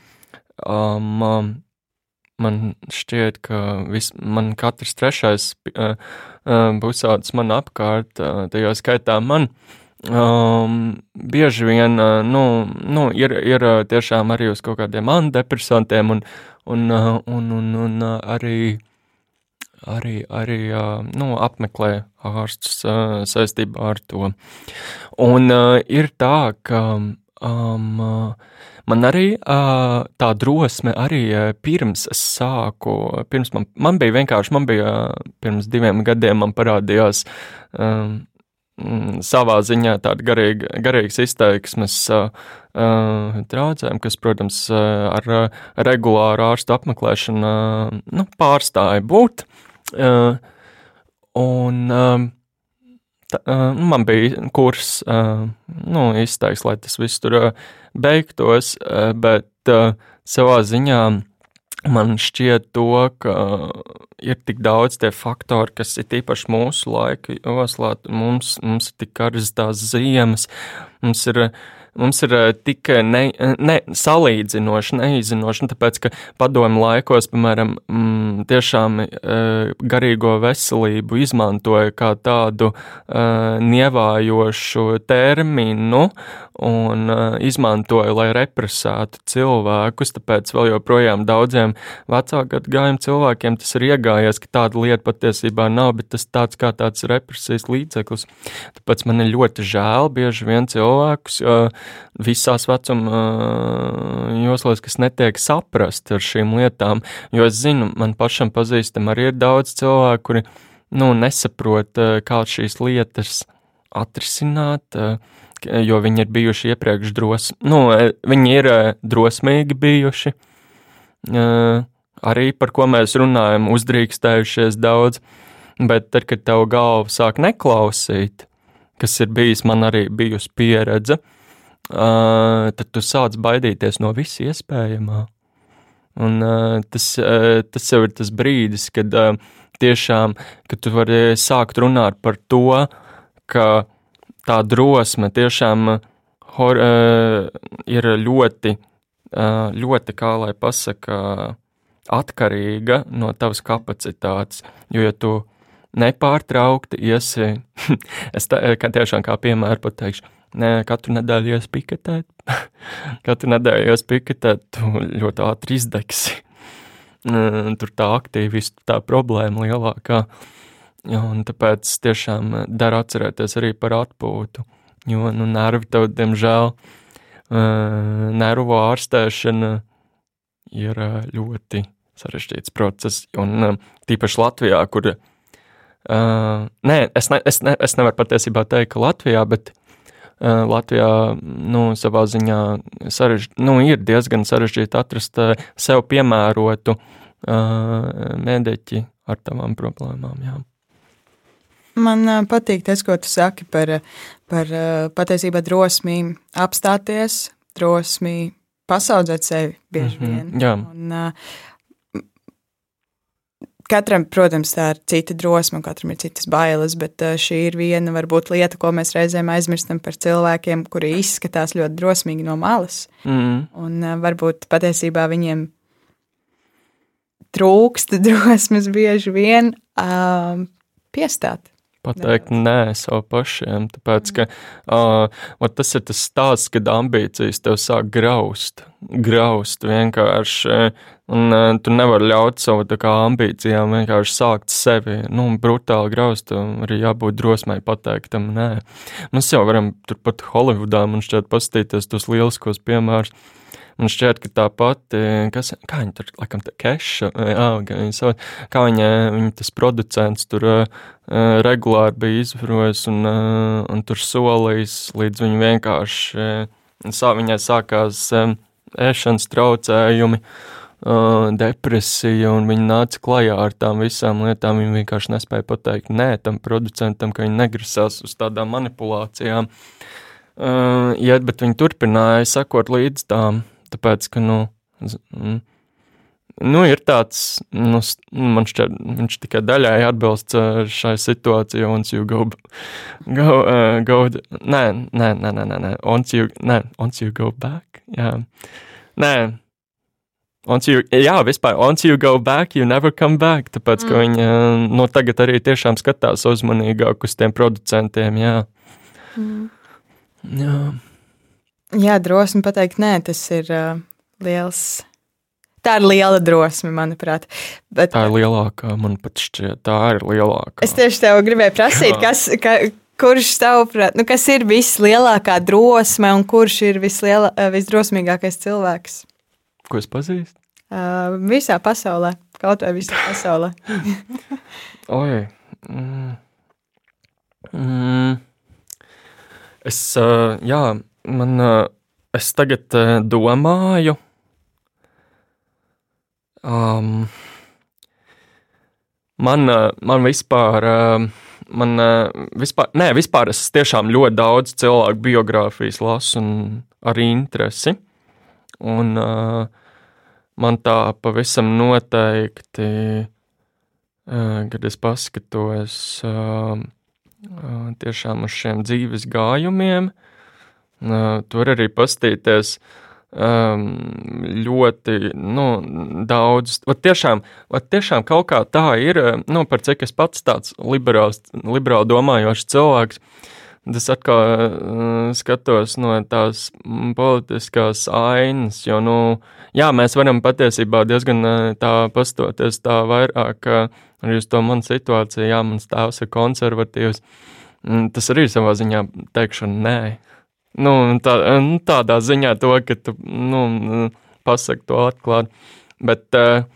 um, um, man šķiet, ka vis, man katrs trešais uh, uh, busāts man apkārt, uh, tajā skaitā man, um, bieži vien, uh, nu, nu ir, ir tiešām arī uz kaut kādiem antidepresantiem un, un, uh, un, un, un uh, arī, arī, arī uh, nu, apmeklē ārstus uh, saistībā ar to. Un uh, ir tā, ka um, Man arī uh, tā drosme arī uh, pirms es sāku, pirms man, man bija vienkārši, man bija uh, pirms diviem gadiem man parādījās um, savā ziņā tāda garīga, garīgas izteiksmes uh, uh, traucējumi, kas, protams, ar regulāru ārstu apmeklēšanu uh, nu, pārstāja būt. Uh, un, uh, Tā, uh, man bija kurs, nu, izteiks, lai tas viss tur beigtos, bet savā ziņā man šķiet to, ka ir tik daudz tie faktori, kas ir īpaši mūsu laika joslā. Mums, mums ir tik karas tās ziemas, mums ir uh, mums ir eh, tik eh, ne, eh, ne, salīdzinoši, neizinoši, tāpēc, ka padomu laikos, piemēram, m, mm, tiešām garīgo veselību izmantoja kā tādu nievājošu terminu un izmantoja, lai represētu cilvēkus, tāpēc vēl joprojām daudziem vecāku gadgājumu cilvēkiem tas ir iegājies, ka tāda lieta patiesībā nav, bet tas tāds kā tāds represijas līdzeklis. Tāpēc man ir ļoti žēl bieži vien cilvēkus, visās vecuma joslās, kas netiek saprast ar šīm lietām. Jo es zinu, man pašam pazīstam arī ir daudz cilvēku, kuri nu, nesaprot, kā šīs lietas atrisināt, jo viņi ir bijuši iepriekš drosmīgi, nu, viņi ir drosmīgi bijuši. Arī par ko mēs runājam, uzdrīkstējušies daudz, bet tad, kad tev galva sāk neklausīt, kas ir bijis man arī bijusi pieredze, uh, tad tu sāc baidīties no viss iespējamā. Un, uh, tas, uh, tas jau ir tas brīdis, kad uh, tiešām kad tu vari sākt runāt par to, ka tā drosme tiešām hor, uh, ir ļoti, uh, ļoti, kā lai pasaka, atkarīga no tavas kapacitātes. Jo, ja tu nepārtraukti iesi, es tā, tiešām kā piemēru pateikšu, katru nedēļu ies piketēt, katru nedēļu ies piketēt, tu ļoti ātri izdegsi. Tur tā aktīvistu tā problēma lielākā. Un tāpēc tiešām der atcerēties arī par atpūtu, jo nu, nervi tev, diemžēl, nervu ārstēšana ir ļoti sarežģīts process. Un tīpaši Latvijā, kur, nē, es, ne, es, ne, es nevaru patiesībā teikt, ka Latvijā, bet Eh, Latvijā nu, savā ziņā sarež, nu, ir diezgan sarežģīti atrast eh, sev piemērotu uh, mediķi ar tavām problēmām. Jā. Man patīk tas, ko tu saki par, par patiesībā drosmi apstāties, drosmi pasaudzēt sevi bieži mhm, vien. Mm -hmm, jā. Un, Katram, protams, tā ir cita drosme, katram ir citas bailes, bet šī ir viena varbūt lieta, ko mēs reizēm aizmirstam par cilvēkiem, kuri izskatās ļoti drosmīgi no malas. Mm. Un varbūt patiesībā viņiem trūkst drosmes bieži vien uh, piestāt pateikt nē sev pašiem. Tāpēc, ka uh, tas ir tas stāsts, kad ambīcijas tev sāk graust, graust vienkārši. Un uh, tu nevari ļaut savu kā, ambīcijām vienkārši sākt sevi nu, brutāli graust. Arī jābūt drosmai pateikt tam nē. Mēs jau varam turpat Holivudā, man šķiet, paskatīties tos lieliskos piemērus Man šķiet, ka tā pati, kas, kā viņa tur, laikam, tā keša, jā, viņa, kā viņa, viņa tas producents tur uh, regulāri bija izvarojis un, uh, un tur solījis, līdz viņa vienkārši, uh, sā, viņai sākās um, ēšanas traucējumi, uh, depresija, un viņa nāca klajā ar tām visām lietām. Viņa vienkārši nespēja pateikt nē tam producentam, ka viņa negrasās uz tādām manipulācijām. Uh, ja, bet viņi turpināja sekot līdz tām Tāpēc, ka, nu, mm, nu ir tāds, nu, man šķiet, viņš tikai daļai atbilst šai situācijai, once you go, go, uh, go, nē, nē, nē, nē, nē, once you, nē, once you go back, jā, nē, once you, jā, vispār, once you go back, you never come back, tāpēc, mm. ka viņa, nu, tagad arī tiešām skatās uzmanīgāk uz tiem producentiem, jā. Mm. Jā. Jā, drosme pateikt, nē, tas ir uh, liels. Tā ir liela drosme, manuprāt. Bet, tā ir lielākā, man pat šķiet, tā ir lielākā. Es tieši tev gribēju prasīt, Jā. kas, ka, kurš tavuprāt, nu, kas ir vislielākā drosme un kurš ir visliela, visdrosmīgākais cilvēks? Ko es pazīstu? Uh, visā pasaulē, kaut vai visā pasaulē. Oi. Mm. Mm. Es, uh, jā, man, es tagad domāju, um, man, man vispār, man vispār, nē, vispār es tiešām ļoti daudz cilvēku biogrāfijas lasu ar interesi. Un man tā pavisam noteikti, kad es paskatos tiešām uz šiem dzīves gājumiem, uh, Tur arī pastīties ļoti nu, daudz. Vat tiešām, vat tiešām kaut kā tā ir, nu, par cik es pats tāds liberāls, liberāli domājošs cilvēks. Es atkal skatos no tās politiskās ainas, jo, nu, jā, mēs varam patiesībā diezgan tā pastoties tā vairāk, arī uz to manu situāciju, jā, mans tēvs ir konservatīvs. Tas arī savā ziņā teikšana nē. Nu, tā, nu, tādā ziņā to, ka tu nu, pasaki to atklāti. Bet uh,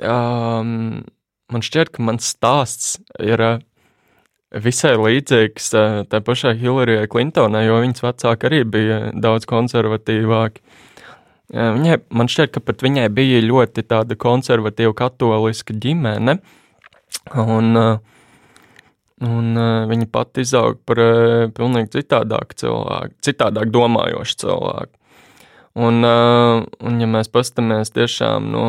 um, man šķiet, ka mans stāsts ir uh, visai līdzīgs uh, tai pašai Hillarijai Clintonai, jo viņas vecāki arī bija daudz konservatīvāki. Uh, viņai, man šķiet, ka pat viņai bija ļoti tāda konservatīva katoliska ģimene. Un, uh, Un uh, viņa pati izaug par uh, pilnīgi citādāku cilvēku, citādāk domājošu cilvēku. Un, uh, un ja mēs paskatāmies tiešām no.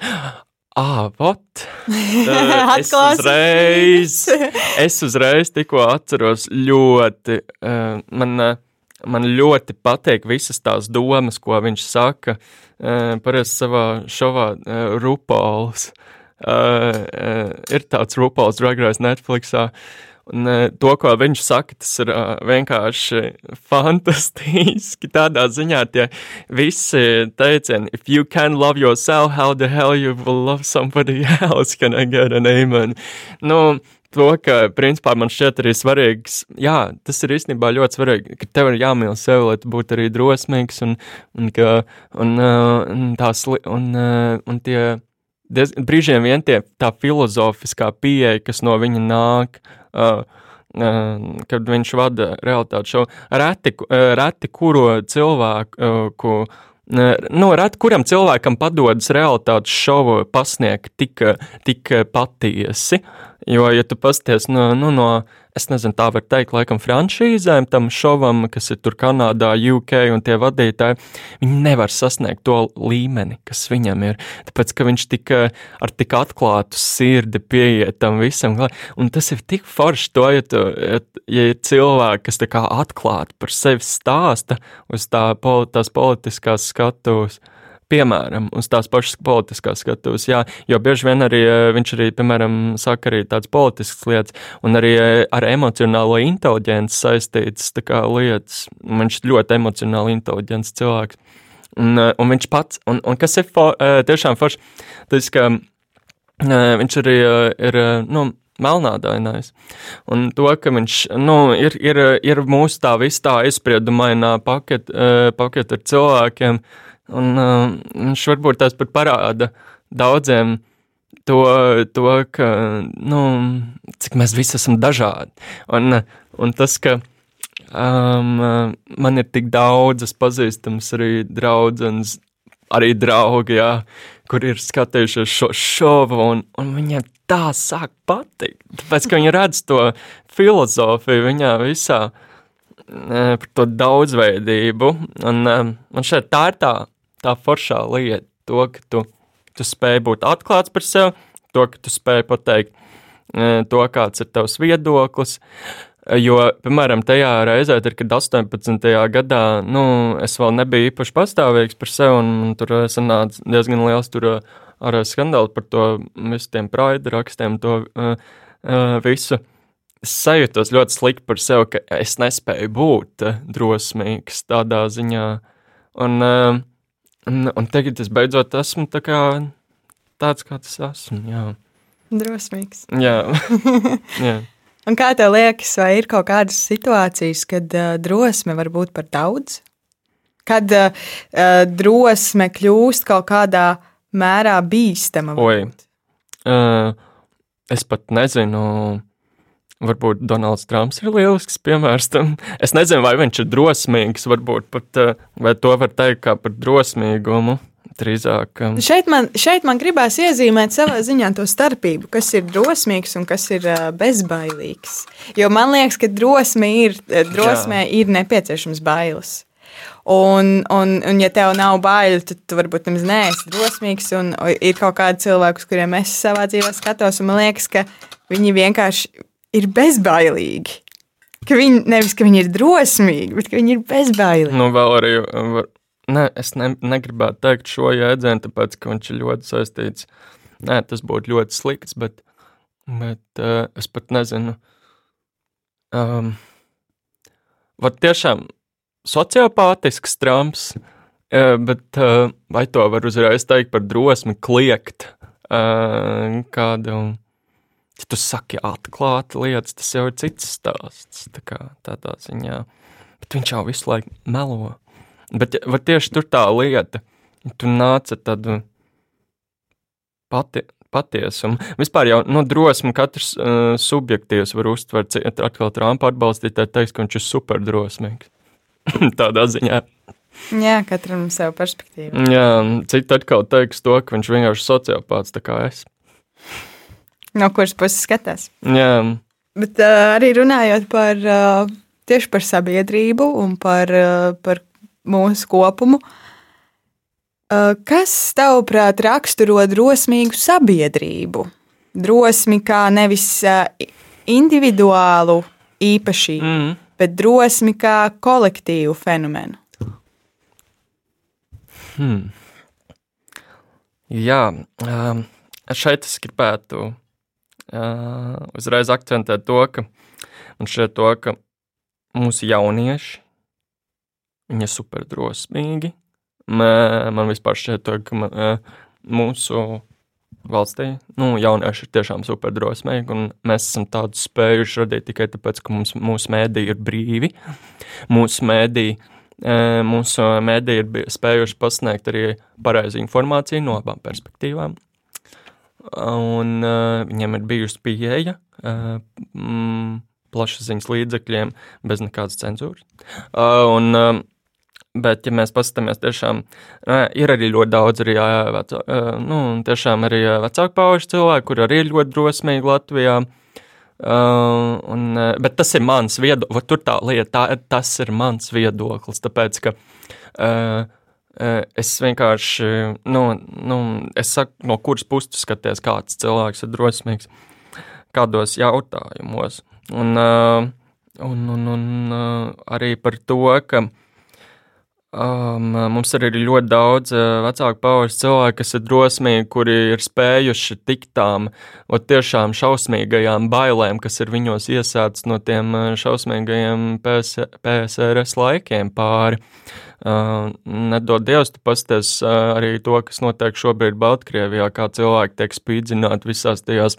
Ah, vot! es uzreiz, es uzreiz tikko atceros ļoti, uh, man, uh, man ļoti patīk visas tās domas, ko viņš saka, uh, parasti savā šovā uh, Rupols. Uh, uh, ir tāds Rupols Drag Race Netflixā, Un uh, to, ko viņš saka, tas ir vienkārši fantastiski. Tādā ziņā tie visi teicieni, if you can love yourself, how the hell you will love somebody else, can I get an amen? Nu, to, ka, principā, man šķiet arī svarīgs, jā, tas ir īstenībā ļoti svarīgi, ka tev ir jāmīl sevi, lai tu būtu arī drosmīgs un, un, ka, un, un tās, un, un tie, diez, brīžiem vien tie tā filozofiskā pieeja, kas no viņa nāk, uh, uh, kad viņš vada realitāti šovu. Reti, uh, reti kuro cilvēku, uh, nu, reti kuram cilvēkam padodas realitātes šovu pasniegt tik, tik patiesi. Jo, ja tu pasties no, nu, no es nezinu, tā var teikt, laikam, franšīzēm, tam šovam, kas ir tur Kanādā, UK un tie vadītāji, viņi nevar sasniegt to līmeni, kas viņam ir. Tāpēc, ka viņš tik ar tik atklātu sirdi pieiet tam visam, un tas ir tik forši to, ja, tu, ja ir cilvēki, kas tā kā atklāti par sevi stāsta uz tā, tās politiskās skatuves piemēram, uz tās pašas politiskās skatuves. Jā, jo bieži vien arī eh, viņš arī, piemēram, saka arī tādas politiskas lietas, un arī eh, ar emocionālo inteliģenci saistītas lietas. Viņš ļoti emocionāli inteliģents cilvēks. Un, eh, un viņš pats, un, un kas ir for, tiešām forši, tas, ka viņš arī ir, nu, melnādainais. Un to, ka viņš nu, ir, ir, ir mūsu tā visu tā aizspriedumainā paketa paket ar cilvēkiem, uh, Un uh, viņš varbūt tās pat parāda daudziem to, to ka, nu, cik mēs visi esam dažādi. Un, un tas, ka um, man ir tik daudzas pazīstamas arī draudzenes, arī draugi, jā, kur ir skatījušies šo šovu, un, un viņiem tā sāk patikt. Tāpēc, ka viņi redz to filozofiju viņā visā, par to daudzveidību, un man šeit tā ir tā tā foršā lieta, to, ka tu, tu spēj būt atklāts par sevi, to, ka tu spēj pateikt e, to, kāds ir tavs viedoklis. Jo, piemēram, tajā reizē, tad, kad 18. gadā, nu, es vēl nebiju īpaši pastāvīgs par sevi, un, un tur sanāca diezgan liels tur ar skandālu par to visiem praidu rakstiem, to uh, uh, visu. Es sajūtos ļoti slikti par sevi, ka es nespēju būt drosmīgs tādā ziņā. Un, uh, Un, un tagad es beidzot esmu tā kā, tāds, kāds es esmu. Jā. Drosmīgs. Jā. jā. Un kā tev liekas, vai ir kaut kādas situācijas, kad uh, drosme var būt par daudz? Kad uh, drosme kļūst kaut kādā mērā bīstama? Oi, uh, es pat nezinu. Varbūt Donalds Trumps ir lielisks piemērs tam. Es nezinu, vai viņš ir drosmīgs, varbūt pat, eh, vai to var teikt kā par drosmīgumu. Drīzāk. Um. Šeit, man, šeit man gribās iezīmēt savā ziņā to starpību, kas ir drosmīgs un kas ir uh, bezbailīgs. Jo man liekas, ka drosme ir, eh, drosmē Jā. ir nepieciešams bailes. Un, un, un, ja tev nav bail, tad tu varbūt nemaz neesi drosmīgs. Un ir kaut kādi cilvēki, kuriem es savā dzīvē skatos, un man liekas, ka viņi vienkārši ir bezbailīgi. Ka viņi nevis ka viņi ir drosmīgi, bet viņi ir bezbailīgi. Nu, vēl arī, var, ne, es ne, negribētu teikt šo jēdzienu, tāpēc, ka viņš ir ļoti saistīts. Nē, tas būtu ļoti slikts, bet, bet uh, es pat nezinu. Um, Vat tiešām sociopātisks Trumps, uh, bet uh, vai to var uzreiz teikt par drosmi kliegt uh, kādu ja tu saki atklāti lietas, tas jau ir cits stāsts. Tā kā tādā ziņā. Bet viņš jau visu laiku melo. Bet var tieši tur tā lieta, ja tu nāc ar tādu pati, patiesumu. Vispār jau no nu, drosmi katrs uh, subjektīvs var uztvert. Atkal Trumpa atbalstītāji teiks, ka viņš ir superdrosmīgs. Tādā ziņā. Jā, katram savu perspektīvu. Jā, citi atkal teiks to, ka viņš vienkārši sociopāts tā kā es. No kuras puses skatās? Jā. Bet uh, arī runājot par uh, tieši par sabiedrību un par, uh, par mūsu kopumu, Kas, tavuprāt, raksturo drosmīgu sabiedrību? Drosmi kā nevis individuālu īpašību, mm. bet drosmi kā kolektīvu fenomenu. Hmm. Jā, um, šeit es gribētu uh, uzreiz akcentēt to, ka man šķiet to, ka mūsu jaunieši, ir super drosmīgi, Man vispār šķiet, ka man, mūsu valstī nu, jaunieši ir tiešām super drosmīgi, un mēs esam tādu spējuši radīt tikai tāpēc, ka mums, mūsu mēdī ir brīvi. Mūsu mēdī, mūsu mēdī ir spējuši pasniegt arī pareizu informāciju no abām perspektīvām. Un uh, viņiem ir bijusi pieeja uh, mm, plašsaziņas līdzekļiem bez nekādas cenzūras. Uh, un, uh, Bet, ja mēs paskatāmies, tiešām ir arī ļoti daudz arī, veco, nu, tiešām arī vecāku pauģu cilvēku, kur arī ir ļoti drosmīgi Latvijā. Uh, un, bet tas ir mans viedoklis, tur tā lieta, tā, tas ir mans viedoklis, tāpēc, ka uh, es vienkārši, nu, nu, es saku, no kuras puses skaties, kāds cilvēks ir drosmīgs, kādos jautājumos. Un, uh, un, un, un uh, arī par to, ka Um, mums ir arī ļoti daudz vecāku pauģu cilvēku, kas ir drosmīgi, kuri ir spējuši tikt tām tiešām šausmīgajām bailēm, kas ir viņos iesācis no tiem šausmīgajiem PS, PSRS laikiem pāri. Uh, nedod Dievs, tu pasties arī to, kas notiek šobrīd Baltkrievijā, kā cilvēki tiek spīdzināti visās tajās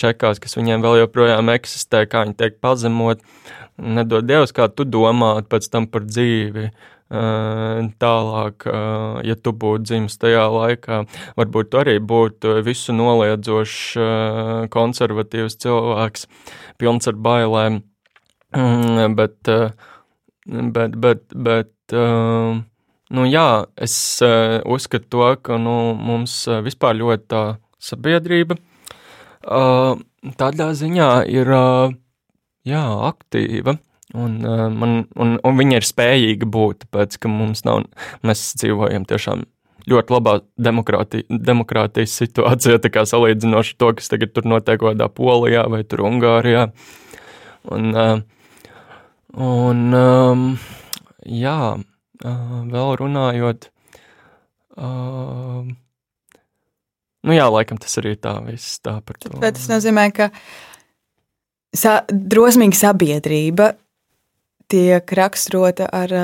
čekās, kas viņiem vēl joprojām eksistē, kā viņi tiek pazemot. Nedod Dievs, kā tu domā pēc tam par dzīvi. Tālāk, ja tu būtu dzimis tajā laikā, varbūt tu arī būtu visu noliedzošs, konservatīvs cilvēks, pilns ar bailēm. Mm, bet, bet, bet, bet nu, jā, es uzskatu to, ka nu, mums vispār ļoti tā sabiedrība tādā ziņā ir jā, aktīva. Un, uh, man, un, un viņi ir spējīgi būt, tāpēc ka mums nav, mēs dzīvojam tiešām ļoti labā demokrātijas situācijā, tā kā salīdzinoši to, kas tagad tur notiek kaut kādā Polijā vai Ungārijā. Un, uh, un um, jā, vēl runājot, nu jā, laikam tas arī tā viss tā par to. Bet tas nozīmē, ka sa drosmīga sabiedrība tiek raksturota ar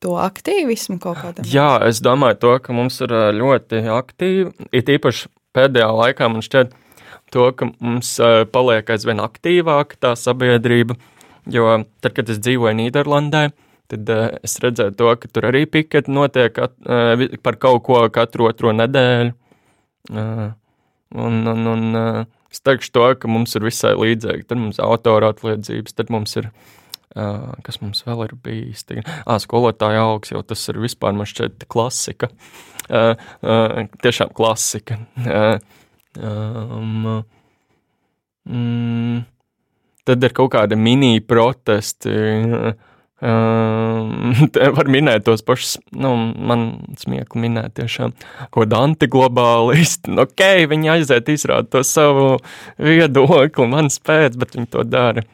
to aktīvismu kaut kādā veidā? Jā, es domāju, to, ka mums ir ļoti aktīvi, it īpaši pēdējā laikā man šķiet, to, ka mums paliek aizvien aktīvāka tā sabiedrība, jo tad, kad es dzīvoju Nīderlandē, tad uh, es redzēju to, ka tur arī piketi notiek at, uh, par kaut ko katru otro nedēļu. Uh, un, un, un uh, es teikšu to, ka mums ir visai līdzīgi. Tad mums ir autora atliedzības, tad mums ir uh, kas mums vēl ir bijis? Ah, skolotāja augs, jau tas ir vispār man šķiet klasika. Uh, uh, tiešām klasika. Uh, um, mm, tad ir kaut kādi mini protesti. Uh, Te var minēt tos pašus, nu, man smieklīgi minēt, tiešām, ko antiglobālisti. Nu, ok, viņi aiziet, izrāda to savu viedokli, man spēc, bet viņi to dara.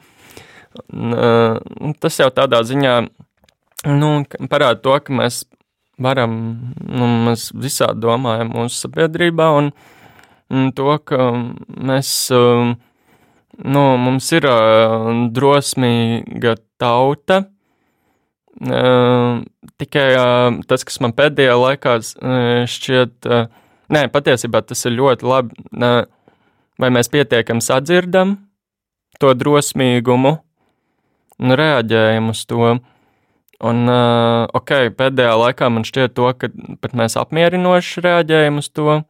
Tas jau tādā ziņā nu, parāda to, ka mēs varam, nu, mēs visādi domājam mūsu sabiedrībā, un, un to, ka mēs, nu, mums ir drosmīga tauta. Tikai tas, kas man pēdējā laikā šķiet, nē, patiesībā tas ir ļoti labi, vai mēs pietiekami sadzirdam to drosmīgumu, un reaģējam uz to. Un, ok, pēdējā laikā man šķiet, to, ka pat mēs apmierinoši reaģējam uz to.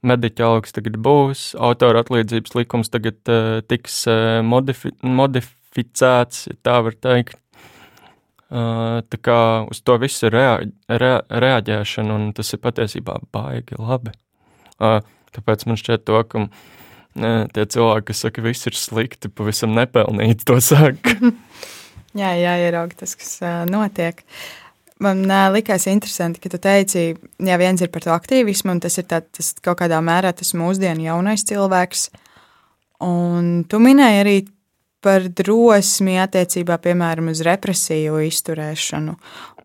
Mediķa algas tagad būs, autora atlīdzības likums tagad uh, tiks uh, modifi modificēts, ja tā var teikt. Tā kā uz to visu ir rea rea reaģēšana, un tas ir patiesībā baigi labi. Tāpēc man šķiet to, ka tie cilvēki, kas saka, ka viss ir slikti, pavisam nepelnīti to saka. jā, jāierauga tas, kas notiek. man likās interesanti, ka tu teici, ja viens ir par to aktīvismu, un tas ir tā, tas kaut kādā mērā tas mūsdienu jaunais cilvēks. Un tu minēji arī par drosmi attiecībā, piemēram, uz represiju izturēšanu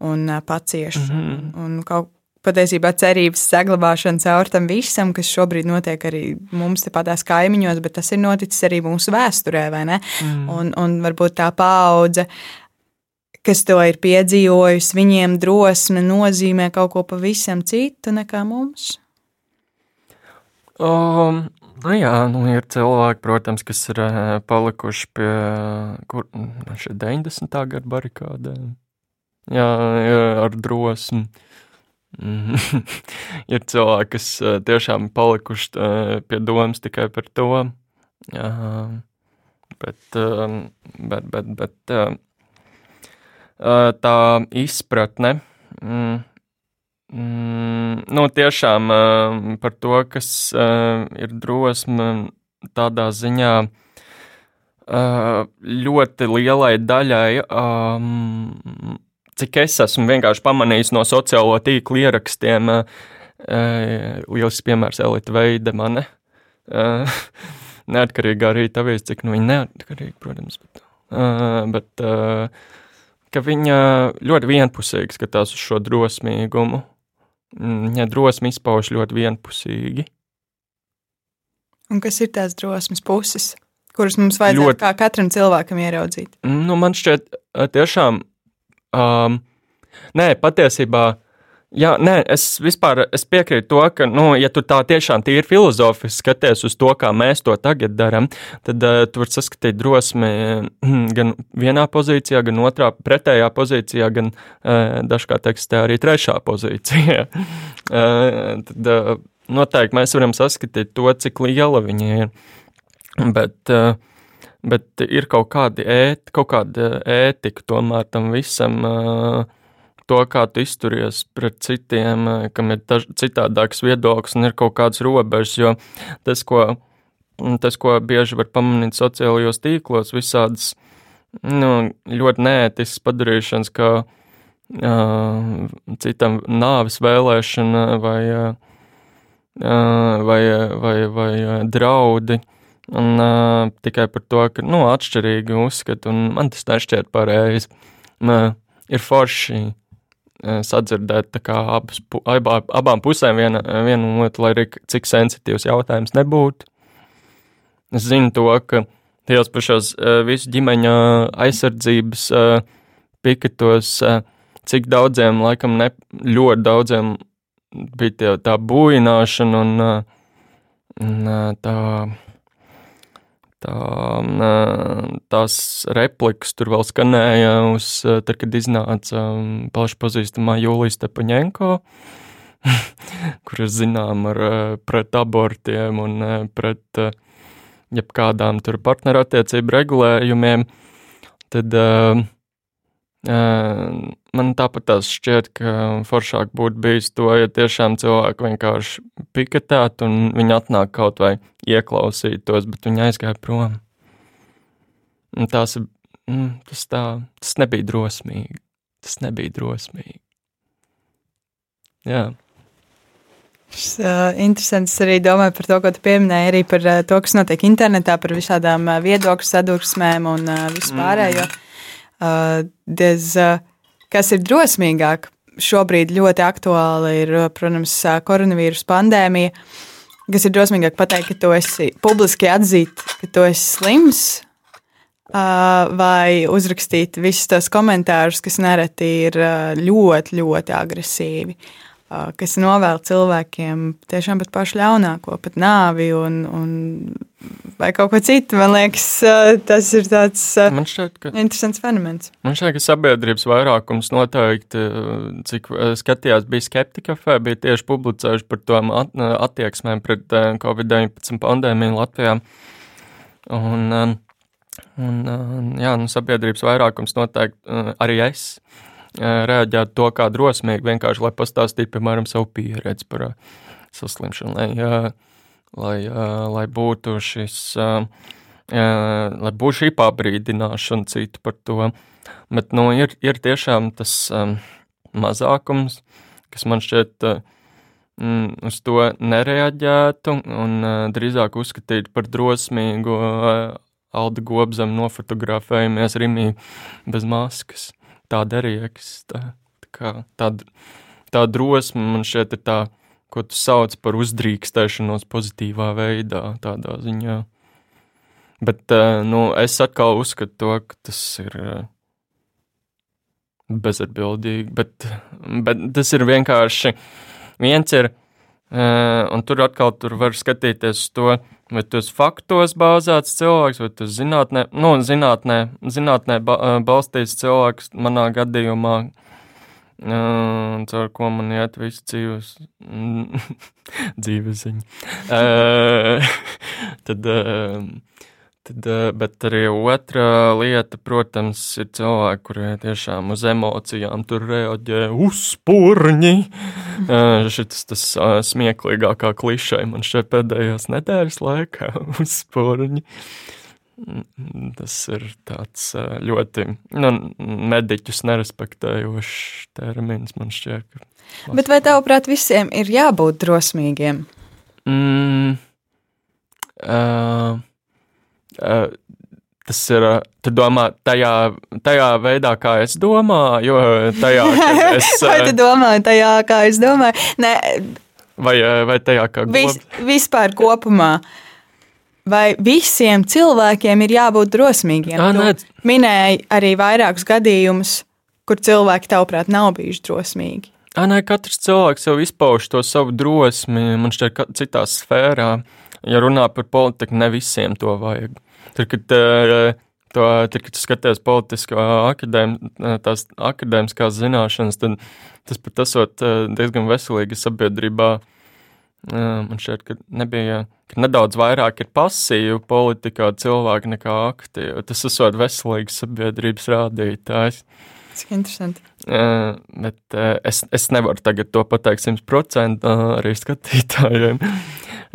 un paciešanu. Mm -hmm. Un kaut patiesībā cerības saglabāšana caur tam visam, kas šobrīd notiek arī mums tepatās kaimiņos, bet tas ir noticis arī mūsu vēsturē, vai ne? Mm. Un, un varbūt tā paudze, kas to ir piedzīvojusi, viņiem drosme nozīmē kaut ko pavisam citu nekā mums. Um, nu jā, nu ir cilvēki, protams, kas ir uh, palikuši pie kur, nu, šie 90. gada barikādēm. Jā, jā, ar drosmi. Mhm. ir cilvēki, kas uh, tiešām palikuši uh, pie domas tikai par to. Uh, bet, bet, bet, bet tā izpratne. Mm, mm, nu, tiešām uh, par to, kas uh, ir drosme tādā ziņā. Uh, ļoti lielai daļai um, cik es esmu vienkārši pamanījis no sociālo tīklu ierakstiem, liels piemērs Elita Veida mane. Neatkarīga arī tavies, cik nu viņa neatkarīga, protams, bet, bet ka viņa ļoti vienpusīgi skatās uz šo drosmīgumu. Viņa drosmi izpauž ļoti vienpusīgi. Un kas ir tās drosmes puses, kuras mums vajadzētu ļoti... kā katram cilvēkam ieraudzīt? Nu, man šķiet, tiešām Um, nē, patiesībā. Jā, nē, es vispār es piekrītu to, ka, nu, ja tu tā tiešām tīri filozofiski skaties uz to, kā mēs to tagad darām, tad uh, tu vari saskatīt drosmi mm, gan vienā pozīcijā, gan otrā pretējā pozīcijā, gan uh, dažkārt tekstē arī trešā pozīcijā. uh, tad uh, noteikti mēs varam saskatīt to, cik liela viņa ir. Bet, uh, bet ir kaut, kādi ēt, kaut kāda ētika tomēr tam visam. To, kā tu izturies pret citiem, kam ir taž, citādāks viedoklis un ir kaut kāds robežs, jo tas, ko, tas, ko bieži var pamanīt sociālajos tīklos, visādas nu, ļoti neētiskas padarīšanas, kā uh, citam nāves vēlēšana vai, uh, vai, vai, vai draudi. Uh, Un uh, tikai par to, ka nu, atšķirīgi uzskati, un man tas nešķiet pareizi. Uh, ir forši sadzirdēt abas, abā, abām pusēm viena, vienu otru, lai arī cik sensitīvs jautājums nebūtu. Es zinu to, ka tajos pašos uh, visu ģimeņa aizsardzības uh, piketos, cik daudziem, laikam, ne, ļoti daudziem bija tie, tā būvināšana un, un tā tā, tās replikas tur vēl skanēja, uz, tad, kad iznāca plaši pazīstamā Jūlijas Stepaņenko, kuras zinām ar pret abortiem un pret jebkādām tur partnerattiecību regulējumiem, tad uh, Man tāpat tās šķiet, ka foršāk būtu bijis to, ja tiešām cilvēki vienkārši piketētu un viņi atnāk kaut vai ieklausītos, bet viņi aizgāja prom. Un tās, mm, tas, tā, tas nebija drosmīgi. Tas nebija drosmīgi. Jā. Tas uh, interesants arī domāju par to, ko tu pieminēji, arī par uh, to, kas notiek internetā, par visādām uh, viedokļu sadursmēm un uh, vispārējo. Mm. Uh, dez, uh, kas ir drosmīgāk? Šobrīd ļoti aktuāli ir, uh, protams, koronavīrus pandēmija. Kas ir drosmīgāk pateikt, ka tu esi publiski atzīt, ka tu esi slims, vai uzrakstīt visus tos komentārus, kas nereti ir ļoti, ļoti agresīvi kas novēl cilvēkiem tiešām pat pašu ļaunāko, pat nāvi un, un vai kaut ko citu. Man liekas, tas ir tāds šķiet, ka, interesants fenomens. Man šķiet, ka sabiedrības vairākums noteikti, cik skatījās, bija skeptika, bija tieši publicējuši par tām attieksmēm pret Covid-19 pandēmiju Latvijā. Un, un, jā, nu, sabiedrības vairākums noteikti arī es reaģētu to kā drosmīgi, vienkārši lai pastāstītu, piemēram, savu pieredzi par saslimšanu, lai, lai, lai būtu šis, lai būtu šī pabrīdināšana citu par to. Bet, nu, ir, ir tiešām tas, mazākums, kas man šķiet mm, uz to nereaģētu un drīzāk uzskatītu par drosmīgu Alda Gobzem nofotografējamies Rimī bez maskas. Tā derīgs, tā, tā kā tāda, tā drosme man šķiet ir tā, ko tu sauc par uzdrīkstēšanos pozitīvā veidā, tādā ziņā. Bet nu, es atkal uzskatu to, ka tas ir bezatbildīgi, bet, bet tas ir vienkārši viens ir, un tur atkal tur var skatīties uz to, vai esi faktos bāzēts cilvēks, vai esi zinātnē, nu, zinātnē, zinātnē balstīts cilvēks manā gadījumā, caur ko man iet visu dzīves, dzīves ziņa. tad, Tad, eh, bet arī otra lieta, protams, ir cilvēki, kuriem tiešām uz emocijām tur reaģē uzspurņi. Eh, šis tas eh, smieklīgākā klišai man šeit pēdējās nedēļas laikā - uzspurņi. Tas ir tāds ļoti nu, mediķus nerespektējošs termins, man šķiet. Bet vai tavuprāt visiem ir jābūt drosmīgiem? Mm, uh, Uh, tas ir. Tu domā, tajā, tajā veidā, kā es domāju, jo tajā, es. vai tu domā tajā, kā es domāju? Nē. Vai, vai tajā, kā Vis, vispār kopumā. Vai visiem cilvēkiem ir jābūt drosmīgiem? Jā, nē. Minēji arī vairākus gadījumus, kur cilvēki, tavuprāt, nav bijuši drosmīgi. Jā, nē, katrs cilvēks jau izpauž to savu drosmi, man šķiet, citā sfērā. Ja runā par politiku, ne visiem to vajag. Tur, kad, uh, to, tur, kad skaties politiskā akadēm, tās akadēmiskās zināšanas, tad tas pat esot diezgan veselīgi sabiedrībā. Man šķiet, ka nebija, ka nedaudz vairāk ir pasīvu politikā cilvēki nekā aktīvi. Tas esot veselīgs sabiedrības rādītājs. Cik interesanti. Uh, bet uh, es, es nevaru tagad to pateikt simtprocentīgi uh, arī skatītājiem.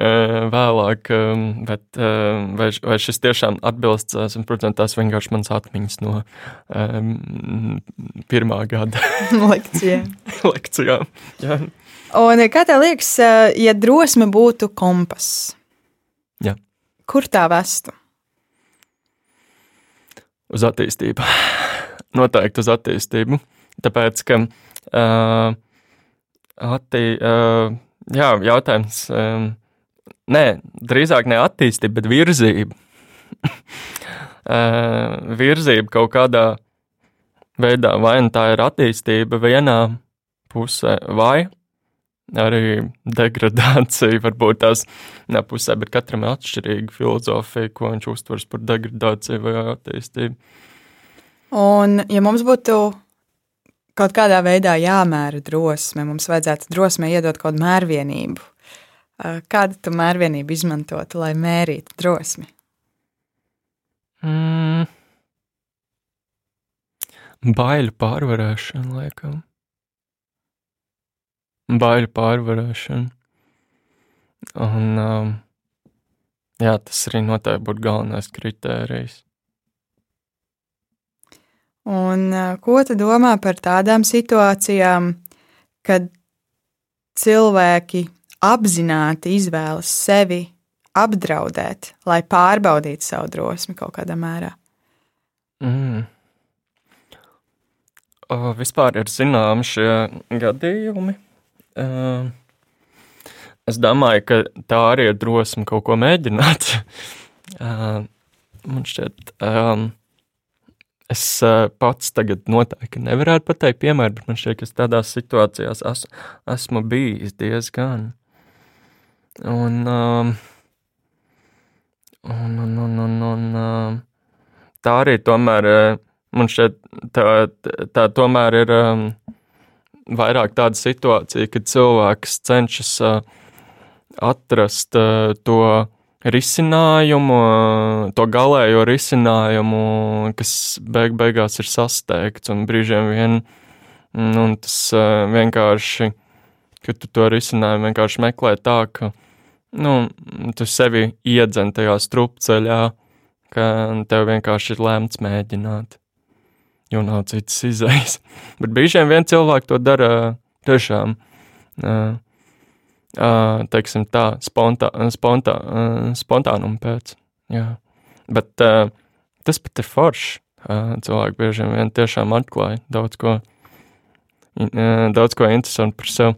vēlāk, bet vai, vai šis tiešām atbilst simtprocentīgi, tas vienkārši mans atmiņas no um, pirmā gada lekcijām. lekcijām jā. Un kā tev liekas, ja drosme būtu kompass? Jā. Kur tā vestu? Uz attīstību. Noteikti uz attīstību. Tāpēc, ka uh, attī, uh, jā, jautājums. Um, Nē, drīzāk ne attīstība, bet virzība. virzība kaut kādā veidā, vai nu tā ir attīstība vienā pusē, vai arī degradācija, varbūt tās ne pusē, bet katram ir atšķirīga filozofija, ko viņš uztvers par degradāciju vai attīstību. Un, ja mums būtu kaut kādā veidā jāmēra drosme, mums vajadzētu drosmē iedot kaut kādu mērvienību. Kādu tu mērvienību izmantotu, lai mērītu drosmi? Mm. Baiļu pārvarēšana, laikam. Baiļu pārvarēšana. Un, um, jā, tas arī noteikti būtu galvenais kritērijs. Un uh, ko tu domā par tādām situācijām, kad cilvēki apzināti izvēlas sevi apdraudēt, lai pārbaudītu savu drosmi kaut kādā mērā? Mm. Uh, vispār ir zināmi šie gadījumi. Uh, es domāju, ka tā arī ir drosme kaut ko mēģināt. uh, man šķiet, um, es uh, pats tagad noteikti nevarētu pateikt piemēru, bet man šķiet, ka tādās situācijās es, esmu bijis diezgan. Un, un, un, un, un, un tā arī tomēr, uh, man šķiet, tā, tā tomēr ir vairāk tāda situācija, kad cilvēks cenšas atrast to risinājumu, to galējo risinājumu, kas beig beigās ir sasteigts un brīžiem vien, un tas vienkārši, kad tu to risinājumu vienkārši meklē tā, ka nu, tu sevi iedzen tajā strupceļā, ka tev vienkārši ir lēmts mēģināt. Jo nav citas izējas. Bet brīžiem vien cilvēki to dara tiešām, teiksim tā, spontā, spontā, spontānum pēc. Jā. Bet tas pat ir forši. Cilvēki bieži vien tiešām atklāja daudz ko, daudz ko interesantu par sevi.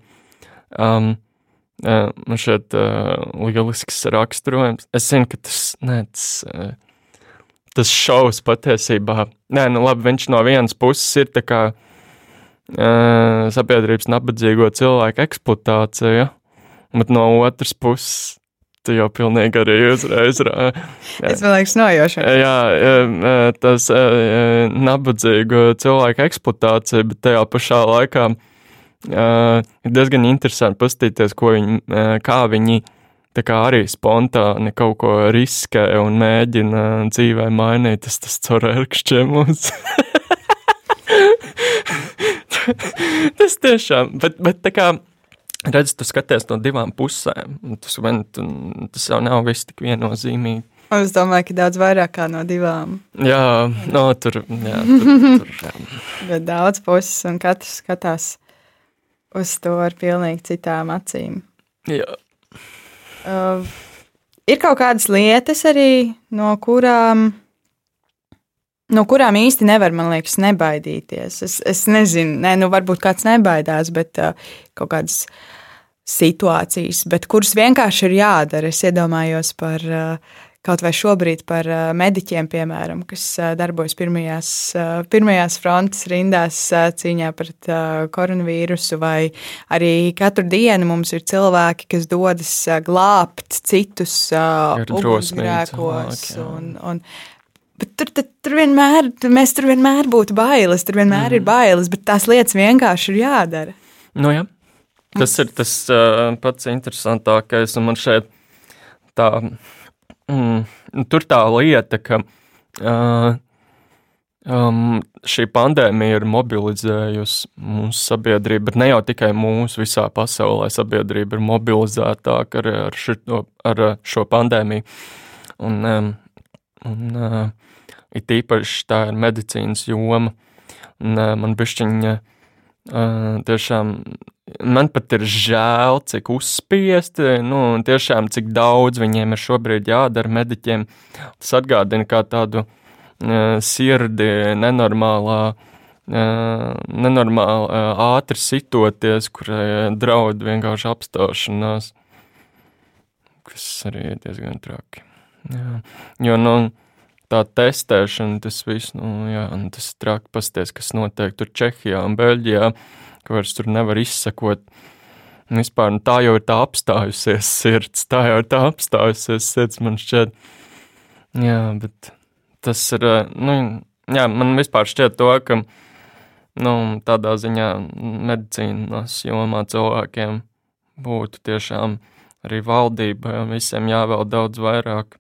Um, man šeit uh, lielisks raksturojums. Es zinu, ka tas, ne, tas, uh, tas šovs patiesībā, nē, nu labi, viņš no vienas puses ir tā kā uh, sabiedrības nabadzīgo cilvēku eksploatācija, bet no otras puses tu jau pilnīgi arī uzreiz. Es man liekas, nojoši. Jā, tas nabadzīgo cilvēku eksploatācija, bet tajā pašā laikā uh, ir diezgan interesanti paskatīties, viņi, uh, kā viņi kā arī spontāni kaut ko riskē un mēģina dzīvē mainīt. Tas tas caur ērkšķiem mums. tas tiešām, bet, bet tā kā redz, tu skaties no divām pusēm. Tas, man, tas jau nav viss tik viennozīmīgi. Un es domāju, ka daudz vairāk no divām. Jā, no, tur, jā. Bet daudz puses, un katrs skatās uz to ar pilnīgi citām acīm. Jā. Uh, ir kaut kādas lietas arī, no kurām, no kurām īsti nevar, man liekas, nebaidīties. Es, es nezinu, ne, nu varbūt kāds nebaidās, bet uh, kaut kādas situācijas, bet kuras vienkārši ir jādara. Es iedomājos par uh, kaut vai šobrīd par mediķiem, piemēram, kas darbojas pirmajās, pirmajās frontes rindās cīņā pret koronavīrusu, vai arī katru dienu mums ir cilvēki, kas dodas glābt citus ugunsgrēkos. Un, un, Bet tur, tur, tur vienmēr, mēs tur vienmēr būtu bailes, tur vienmēr mm. ir bailes, bet tās lietas vienkārši ir jādara. Nu, jā. Tas ir tas uh, pats interesantākais, un man šeit tā mm, tur tā lieta, ka uh, um, šī pandēmija ir mobilizējusi mūsu sabiedrību, ne jau tikai mūsu visā pasaulē. Sabiedrība ir mobilizētāka ar, ar, šito, ar šo pandēmiju. Un, um, un uh, it īpaši tā ir medicīnas joma. Un, uh, man bišķiņa uh, tiešām man pat ir žēl, cik uzspiesti, nu, un tiešām cik daudz viņiem ir šobrīd jādara mediķiem. Tas atgādina kā tādu uh, sirdi nenormālā, uh, nenormāli uh, ātri sitoties, kurai draud vienkārši apstāšanās, kas arī ir diezgan traki. Jā. Jo, nu, tā testēšana, tas viss, nu, jā, tas traki pasties, kas notiek tur Čehijā un Beļģijā ka vairs tur nevar izsekot. Vispār, nu, tā jau ir tā apstājusies sirds, tā jau ir tā apstājusies sirds, man šķiet. Jā, bet tas ir, nu, jā, man vispār šķiet to, ka, nu, tādā ziņā medicīnas jomā cilvēkiem būtu tiešām arī valdībai un visiem jāvēl daudz vairāk.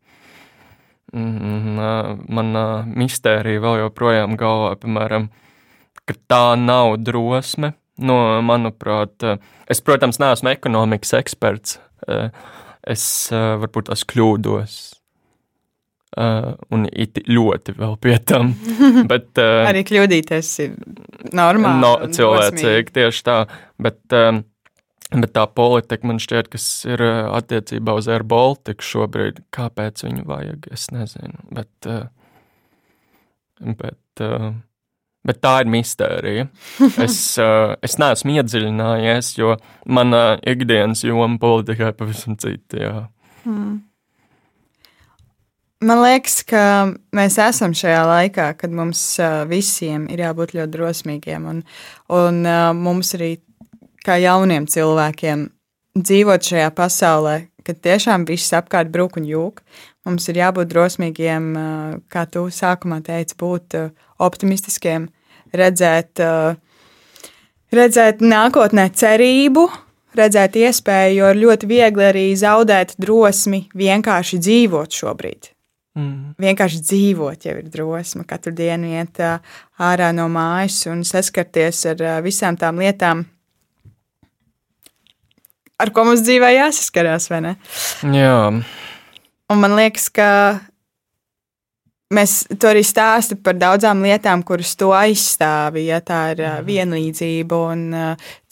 Man mistērija vēl joprojām galvā, piemēram, ka tā nav drosme No, manuprāt, es, protams, neesmu ekonomikas eksperts. Es varbūt tās kļūdos. Uh, un it ļoti vēl pie tam. Bet, uh, Arī kļūdīties ir normāli. No, cilvēcīgi, tieši tā. Bet, uh, bet tā politika man šķiet, kas ir attiecībā uz Air Baltica šobrīd, kāpēc viņu vajag, es nezinu. Bet, uh, bet uh, Bet tā ir mistērija. Es, uh, es neesmu iedziļinājies, jo mana ikdienas joma politikā ir pavisam cita. Hmm. Man liekas, ka mēs esam šajā laikā, kad mums uh, visiem ir jābūt ļoti drosmīgiem. Un, un mums arī, kā jauniem cilvēkiem, dzīvot šajā pasaulē, kad tiešām viss apkārt brūk un jūg, mums ir jābūt drosmīgiem, kā tu sākumā teici, būt optimistiskiem, redzēt, redzēt nākotnē cerību, redzēt iespēju, jo ir ļoti viegli arī zaudēt drosmi vienkārši dzīvot šobrīd. Mm. Vienkārši dzīvot jau ir drosme. Katru dienu iet ārā no mājas un saskarties ar visām tām lietām, ar ko mums dzīvē jāsaskarās, vai ne? Jā. Un man liekas, ka mēs to arī stāstām par daudzām lietām, kuras to aizstāv. Ja tā ir uh, vienlīdzība un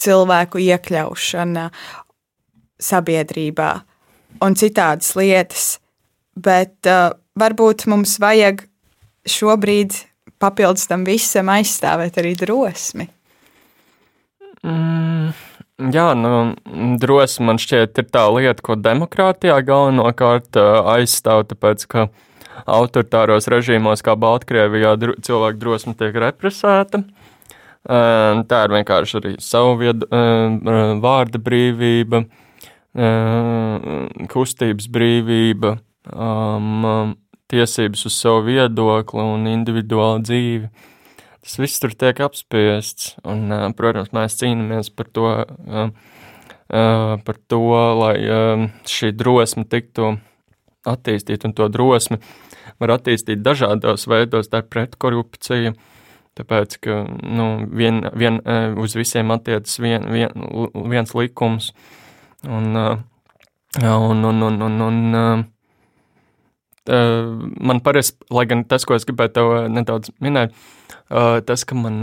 cilvēku iekļaušana sabiedrībā un citādas lietas. Bet uh, varbūt mums vajag šobrīd papildus tam visam aizstāvēt arī drosmi. Mm, jā, nu, drosme man šķiet ir tā lieta, ko demokrātijā galvenokārt aizstāv, tāpēc, ka autoritāros režīmos, kā Baltkrievijā, dro, cilvēku drosme tiek represēta. Tā ir vienkārši arī savu viedu, vārda brīvība, kustības brīvība, tiesības uz savu viedokli un individuālu dzīvi. Tas viss tur tiek apspiests, un, protams, mēs cīnāmies par to, par to lai šī drosme tiktu attīstīta, un to drosmi var attīstīt dažādos veidos, tā ir pretkorupcija, tāpēc, ka nu, vien, vien, uz visiem attiecas vien, vien, viens likums, un, un, un, un, un, un man parasti, lai gan tas, ko es gribēju tev nedaudz minēt, tas, ka man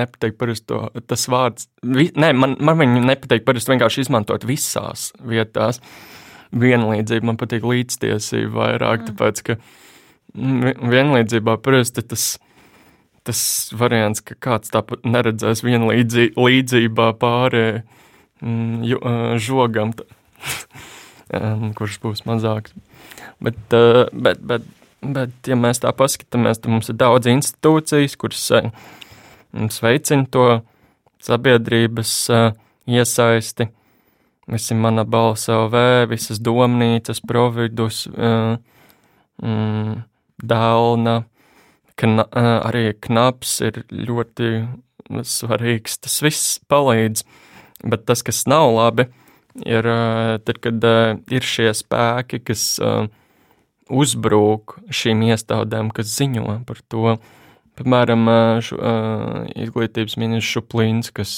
nepatīk parasti to, tas vārds, vi, ne, man, man viņu nepatīk parasti vienkārši izmantot visās vietās, vienlīdzība, man patīk līdztiesība vairāk, mm. tāpēc, ka vienlīdzībā parasti tas, tas variants, ka kāds tāpat neredzēs vienlīdzībā pārē mm, žogam, kurš būs mazāks. Bet, bet, bet, bet, ja mēs tā paskatāmies, tad mums ir daudz institūcijas, kuras mums veicina to sabiedrības iesaisti. Visi mana balss LV, visas domnīcas, providus, mm, Dēlna, kna, arī knaps ir ļoti svarīgs. Tas viss palīdz, bet tas, kas nav labi, ir tad, kad ir šie spēki, kas uzbrūk šīm iestādēm, kas ziņo par to. Piemēram, šu, izglītības ministrs Šuplīns, kas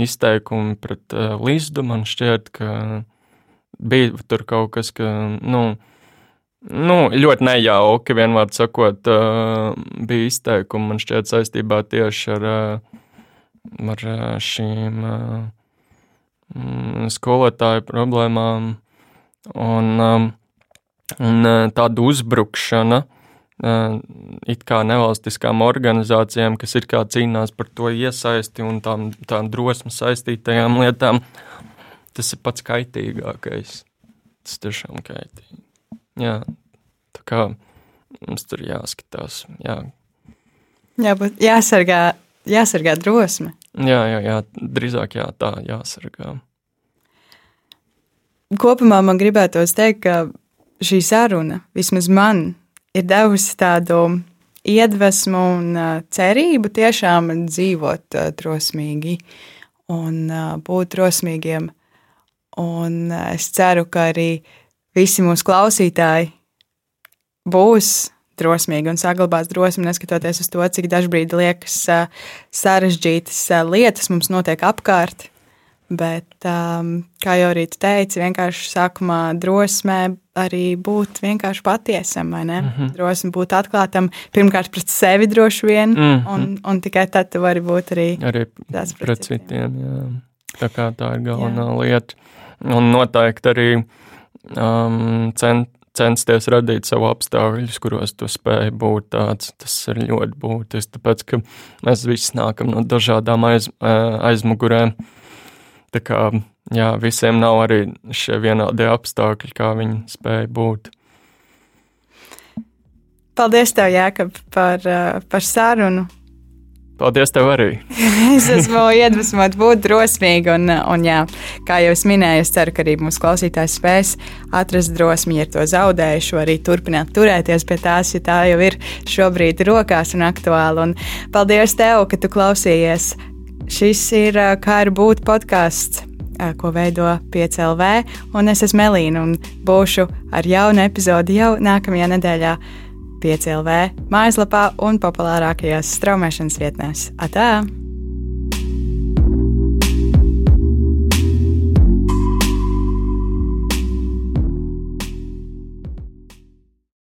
izteikumi pret Līsdu man šķiet, ka bija tur kaut kas, ka, nu, Nu, ļoti nejauki, vienmēr sakot, uh, bija izteikumi man šķiet saistībā tieši ar, ar šīm uh, skolotāju problēmām un, um, un tādu uzbrukšana it kā nevalstiskām organizācijām, kas ir kā cīnās par to iesaisti un tām, tām drosmi saistītajām lietām. Tas ir pats kaitīgākais. Tas tiešām kaitīgi. Jā, tā kā mums tur jāskatās. Jā, Jābūt, jāsargā, jāsargā drosme. jā, jā, jā drīzāk jā, tā jāsargā. Kopumā man gribētos teikt, ka šī saruna vismaz man ir devusi tādu iedvesmu un cerību tiešām dzīvot drosmīgi un būt drosmīgiem. Un es ceru, ka arī visi mūsu klausītāji būs drosmīgi un saglabās drosmi, neskatoties uz to, cik dažkārt liekas sarežģītas lietas mums notiek apkārt. Bet, um, kā jau arī teici, vienkārši sākumā drosmē arī būt vienkārši patiesam, vai ne? Mm -hmm. Drosme būt atklātam pirmkārt pret sevi droši vien, mm -hmm. un, un tikai tad tu vari būt arī, arī pret, pret citiem. citiem jā. Tā kā tā ir galvenā jā. lieta. Un noteikti arī um, cent, censties radīt savu apstākļus, kuros tu spēj būt tāds. Tas ir ļoti būtiski, tāpēc ka mēs visi nākam no dažādām aiz, aizmugurēm. Tā kā jā, visiem nav arī šie vienādie apstākļi, kā viņi spēja būt. Paldies, tev, Jēkab, par, par sarunu. Paldies, tev arī. es esmu iedvesmota būt drosmīga, un, un jā, kā jau es minēju, es ceru, ka arī mūsu klausītājs spēs atrast drosmi, ja ir to zaudējuši, arī turpināt turēties pie tās, ja tā jau ir šobrīd rokās un aktuāla. Un paldies tev, ka tu klausījies. Šis ir kā ir būt podkāsts ko veido 5LV, un es esmu Melīna, un būšu ar jaunu epizodi jau nākamajā nedēļā. 5LV mājaslapā un populārākajās straumēšanas vietnēs. Atā!